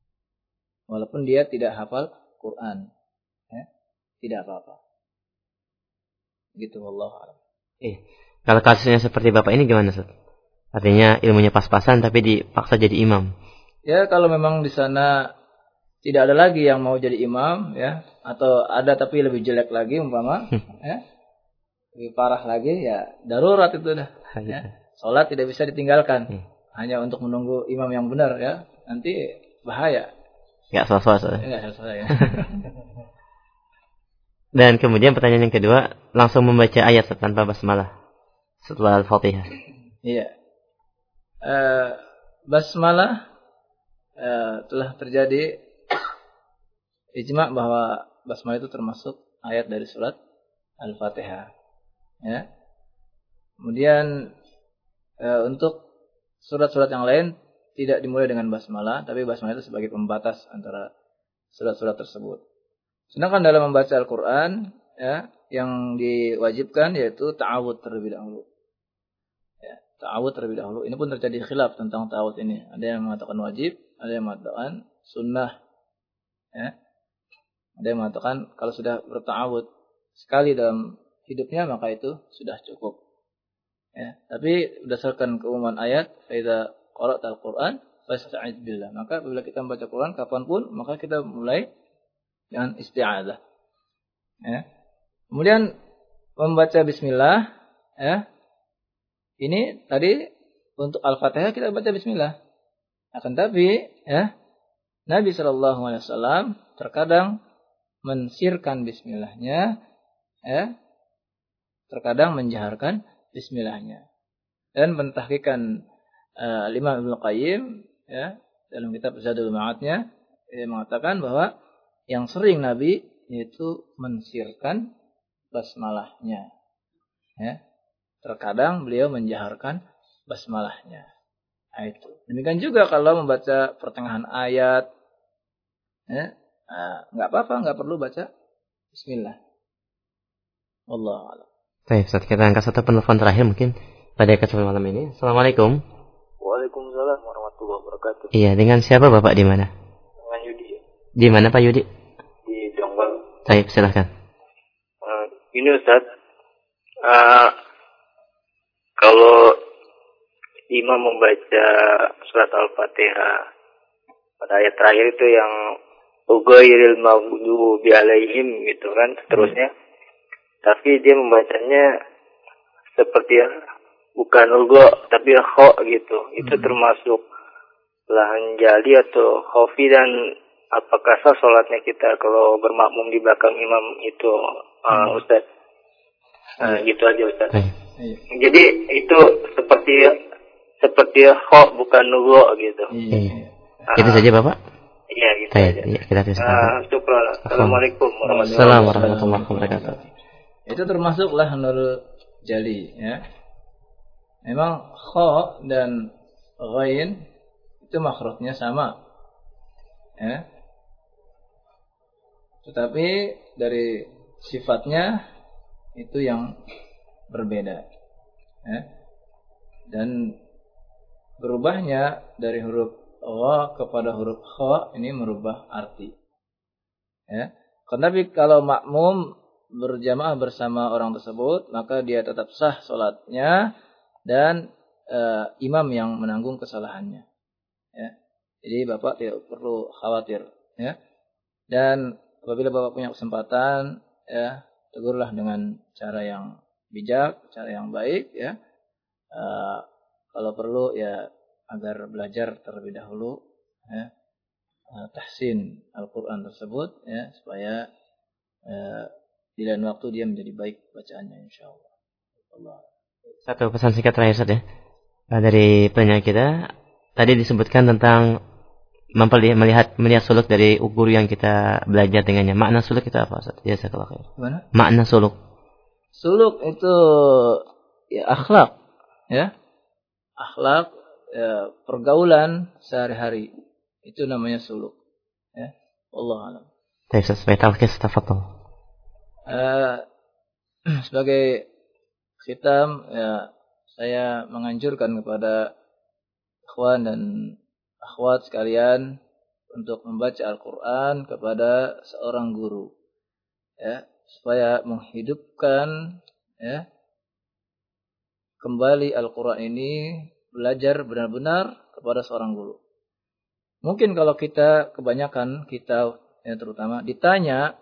walaupun dia tidak hafal Quran. Ya, tidak apa-apa. Gitu Allah. Eh, kalau kasusnya seperti Bapak ini gimana, Ustaz? Artinya ilmunya pas-pasan tapi dipaksa jadi imam. Ya, kalau memang di sana tidak ada lagi yang mau jadi imam ya atau ada tapi lebih jelek lagi umpama ya lebih parah lagi ya darurat itu dah ya. Sholat tidak bisa ditinggalkan hmm. hanya untuk menunggu imam yang benar ya nanti bahaya. Ya, sosok Ya, sosok ya. Dan kemudian pertanyaan yang kedua, langsung membaca ayat tanpa basmalah setelah Al-Fatihah. Iya. Uh, basmalah uh, telah terjadi ijma bahwa basmalah itu termasuk ayat dari surat Al-Fatihah. Ya. Kemudian uh, untuk surat-surat yang lain tidak dimulai dengan basmalah, tapi basmalah itu sebagai pembatas antara surat-surat tersebut. Sedangkan dalam membaca Al-Quran, ya, yang diwajibkan yaitu ta'awud terlebih dahulu. Ta'awud terlebih dahulu. Ini pun terjadi khilaf tentang ta'awud ini. Ada yang mengatakan wajib, ada yang mengatakan sunnah. Ya. Ada yang mengatakan kalau sudah berta'awud sekali dalam hidupnya maka itu sudah cukup. Ya, tapi berdasarkan keumuman ayat, "Faidza qara'tal Qur'an fasta'id billah." Maka bila kita membaca Quran kapan pun, maka kita mulai dengan isti'adah. Ya. Kemudian membaca bismillah ya. Ini tadi untuk Al-Fatihah kita baca bismillah. Akan tapi ya Nabi Shallallahu alaihi wasallam terkadang mensirkan bismillahnya ya. Terkadang menjaharkan bismillahnya. Dan mentahkikan uh, Imam Ibnu Qayyim ya dalam kitab Zadul Ma'adnya dia mengatakan bahwa yang sering Nabi yaitu mensirkan basmalahnya. Ya. Terkadang beliau menjaharkan basmalahnya. Nah, itu. Demikian juga kalau membaca pertengahan ayat, ya, nah, nggak apa-apa, nggak perlu baca Bismillah. Allah. Baik, saat kita angkat satu penelpon terakhir mungkin pada kesempatan malam ini. Assalamualaikum. Waalaikumsalam warahmatullahi wabarakatuh. Iya, dengan siapa Bapak di mana? Dengan Yudi. Di mana Pak Yudi? Baik, silahkan. Uh, ini Ustaz, uh, kalau imam membaca surat Al-Fatihah pada ayat terakhir itu yang Ugairil maghdubi alaihim gitu kan seterusnya. Tapi dia membacanya seperti bukan ulgo tapi kho gitu. Itu hmm. termasuk lahan jali atau khofi dan apakah sah sholatnya kita kalau bermakmum di belakang imam itu uh, hmm. Ustaz? Uh, gitu aja Ustaz. Hmm. Jadi itu seperti seperti ho bukan nugo gitu. Iya. Uh, itu saja Bapak? Iya gitu Baik, aja. Iya, kita terus. Uh, Assalamualaikum warahmatullahi wabarakatuh. Itu termasuklah nurul jali ya. Memang kho dan ghain itu makhrajnya sama. Ya. Tetapi dari sifatnya itu yang berbeda. Ya. Dan berubahnya dari huruf wa kepada huruf kha ini merubah arti. Ya. Kalau makmum berjamaah bersama orang tersebut, maka dia tetap sah sholatnya dan e, imam yang menanggung kesalahannya. Ya. Jadi bapak tidak perlu khawatir. Ya. Dan apabila Bapak punya kesempatan ya tegurlah dengan cara yang bijak, cara yang baik ya. Uh, kalau perlu ya agar belajar terlebih dahulu ya uh, tahsin Al-Qur'an tersebut ya supaya uh, di lain waktu dia menjadi baik bacaannya insyaallah. Allah. Satu pesan singkat terakhir saja ya. dari penanya kita tadi disebutkan tentang melihat melihat suluk dari guru yang kita belajar dengannya. Makna suluk itu apa Ustaz? Biasa kalau? Makna suluk. Suluk itu ya akhlak, ya. Akhlak ya, pergaulan sehari-hari. Itu namanya suluk. Ya. Allah alam. Baik, tafadhol. Uh, sebagai khitam ya saya menganjurkan kepada ikhwan dan akhwat sekalian, untuk membaca Al-Quran kepada seorang guru. Ya, supaya menghidupkan ya, kembali Al-Quran ini belajar benar-benar kepada seorang guru. Mungkin kalau kita kebanyakan kita ya terutama ditanya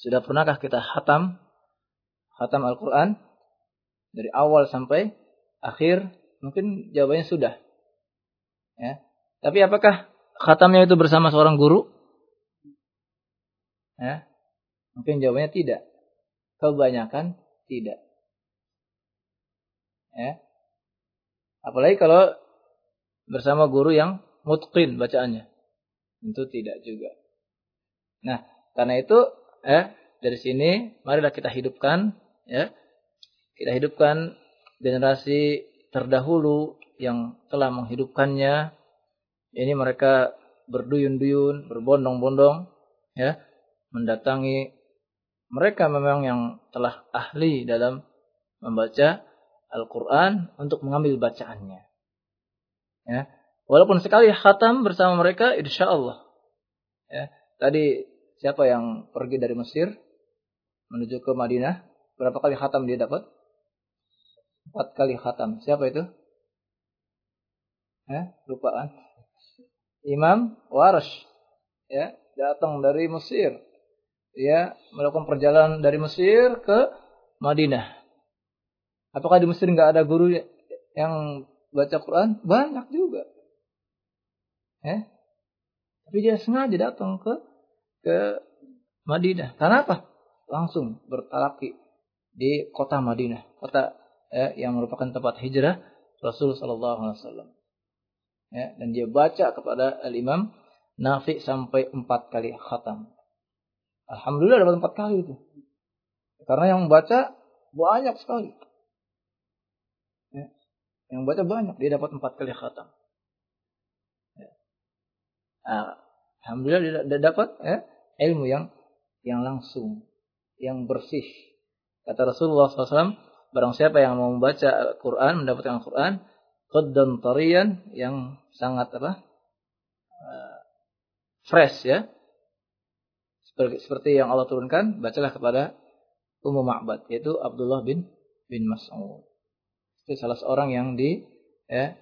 sudah pernahkah kita hatam hatam Al-Quran? Dari awal sampai akhir mungkin jawabannya sudah. Ya. Tapi apakah khatamnya itu bersama seorang guru? Ya mungkin jawabannya tidak. Kebanyakan tidak. Ya. Apalagi kalau bersama guru yang mutqin bacaannya. Tentu tidak juga. Nah karena itu ya dari sini marilah kita hidupkan ya kita hidupkan generasi terdahulu yang telah menghidupkannya. Ini mereka berduyun-duyun berbondong-bondong ya mendatangi mereka memang yang telah ahli dalam membaca Al-Quran untuk mengambil bacaannya ya walaupun sekali khatam bersama mereka insya Allah ya tadi siapa yang pergi dari Mesir menuju ke Madinah Berapa kali khatam dia dapat? Empat kali khatam. Siapa itu? Eh, lupaan. Imam Warash. Ya, datang dari Mesir. Ya, melakukan perjalanan dari Mesir ke Madinah. Apakah di Mesir nggak ada guru yang baca Quran? Banyak juga. Ya. Tapi dia sengaja datang ke ke Madinah. Karena apa? Langsung bertalaki di kota Madinah, kota ya, yang merupakan tempat hijrah Rasul Sallallahu Alaihi Wasallam. Ya, dan dia baca kepada Al Imam Nafi sampai empat kali khatam. Alhamdulillah dapat empat kali itu. Karena yang membaca banyak sekali. Ya. Yang baca banyak, dia dapat empat kali khatam. Ya. Nah, Alhamdulillah dia dapat ya, ilmu yang yang langsung, yang bersih, Kata Rasulullah SAW, barang siapa yang mau membaca Al-Quran, mendapatkan Al-Quran, qaddan tarian yang sangat apa? Uh, fresh ya. Seperti, yang Allah turunkan, bacalah kepada Ummu Ma'bad, yaitu Abdullah bin bin Mas'ud. Itu salah seorang yang di ya,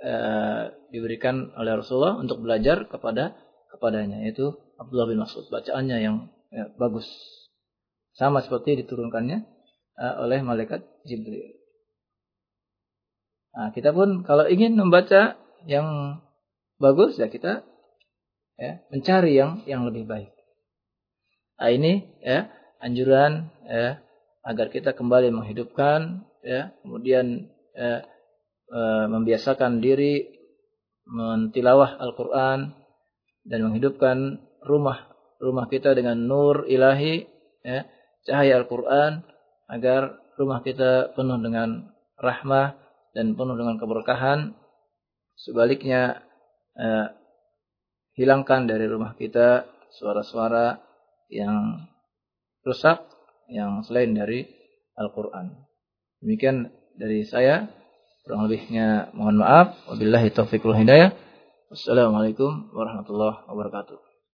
uh, diberikan oleh Rasulullah untuk belajar kepada kepadanya, yaitu Abdullah bin Mas'ud. Bacaannya yang ya, bagus. Sama seperti diturunkannya uh, oleh malaikat Jibril. Nah, kita pun kalau ingin membaca yang bagus ya kita ya, mencari yang yang lebih baik. Nah, ini ya anjuran ya agar kita kembali menghidupkan ya kemudian ya, e, membiasakan diri mentilawah Al-Qur'an dan menghidupkan rumah rumah kita dengan nur ilahi ya cahaya Al-Quran agar rumah kita penuh dengan rahmah dan penuh dengan keberkahan. Sebaliknya, eh, hilangkan dari rumah kita suara-suara yang rusak yang selain dari Al-Quran. Demikian dari saya. Kurang lebihnya mohon maaf. Wabillahi taufiq hidayah. Wassalamualaikum warahmatullahi wabarakatuh.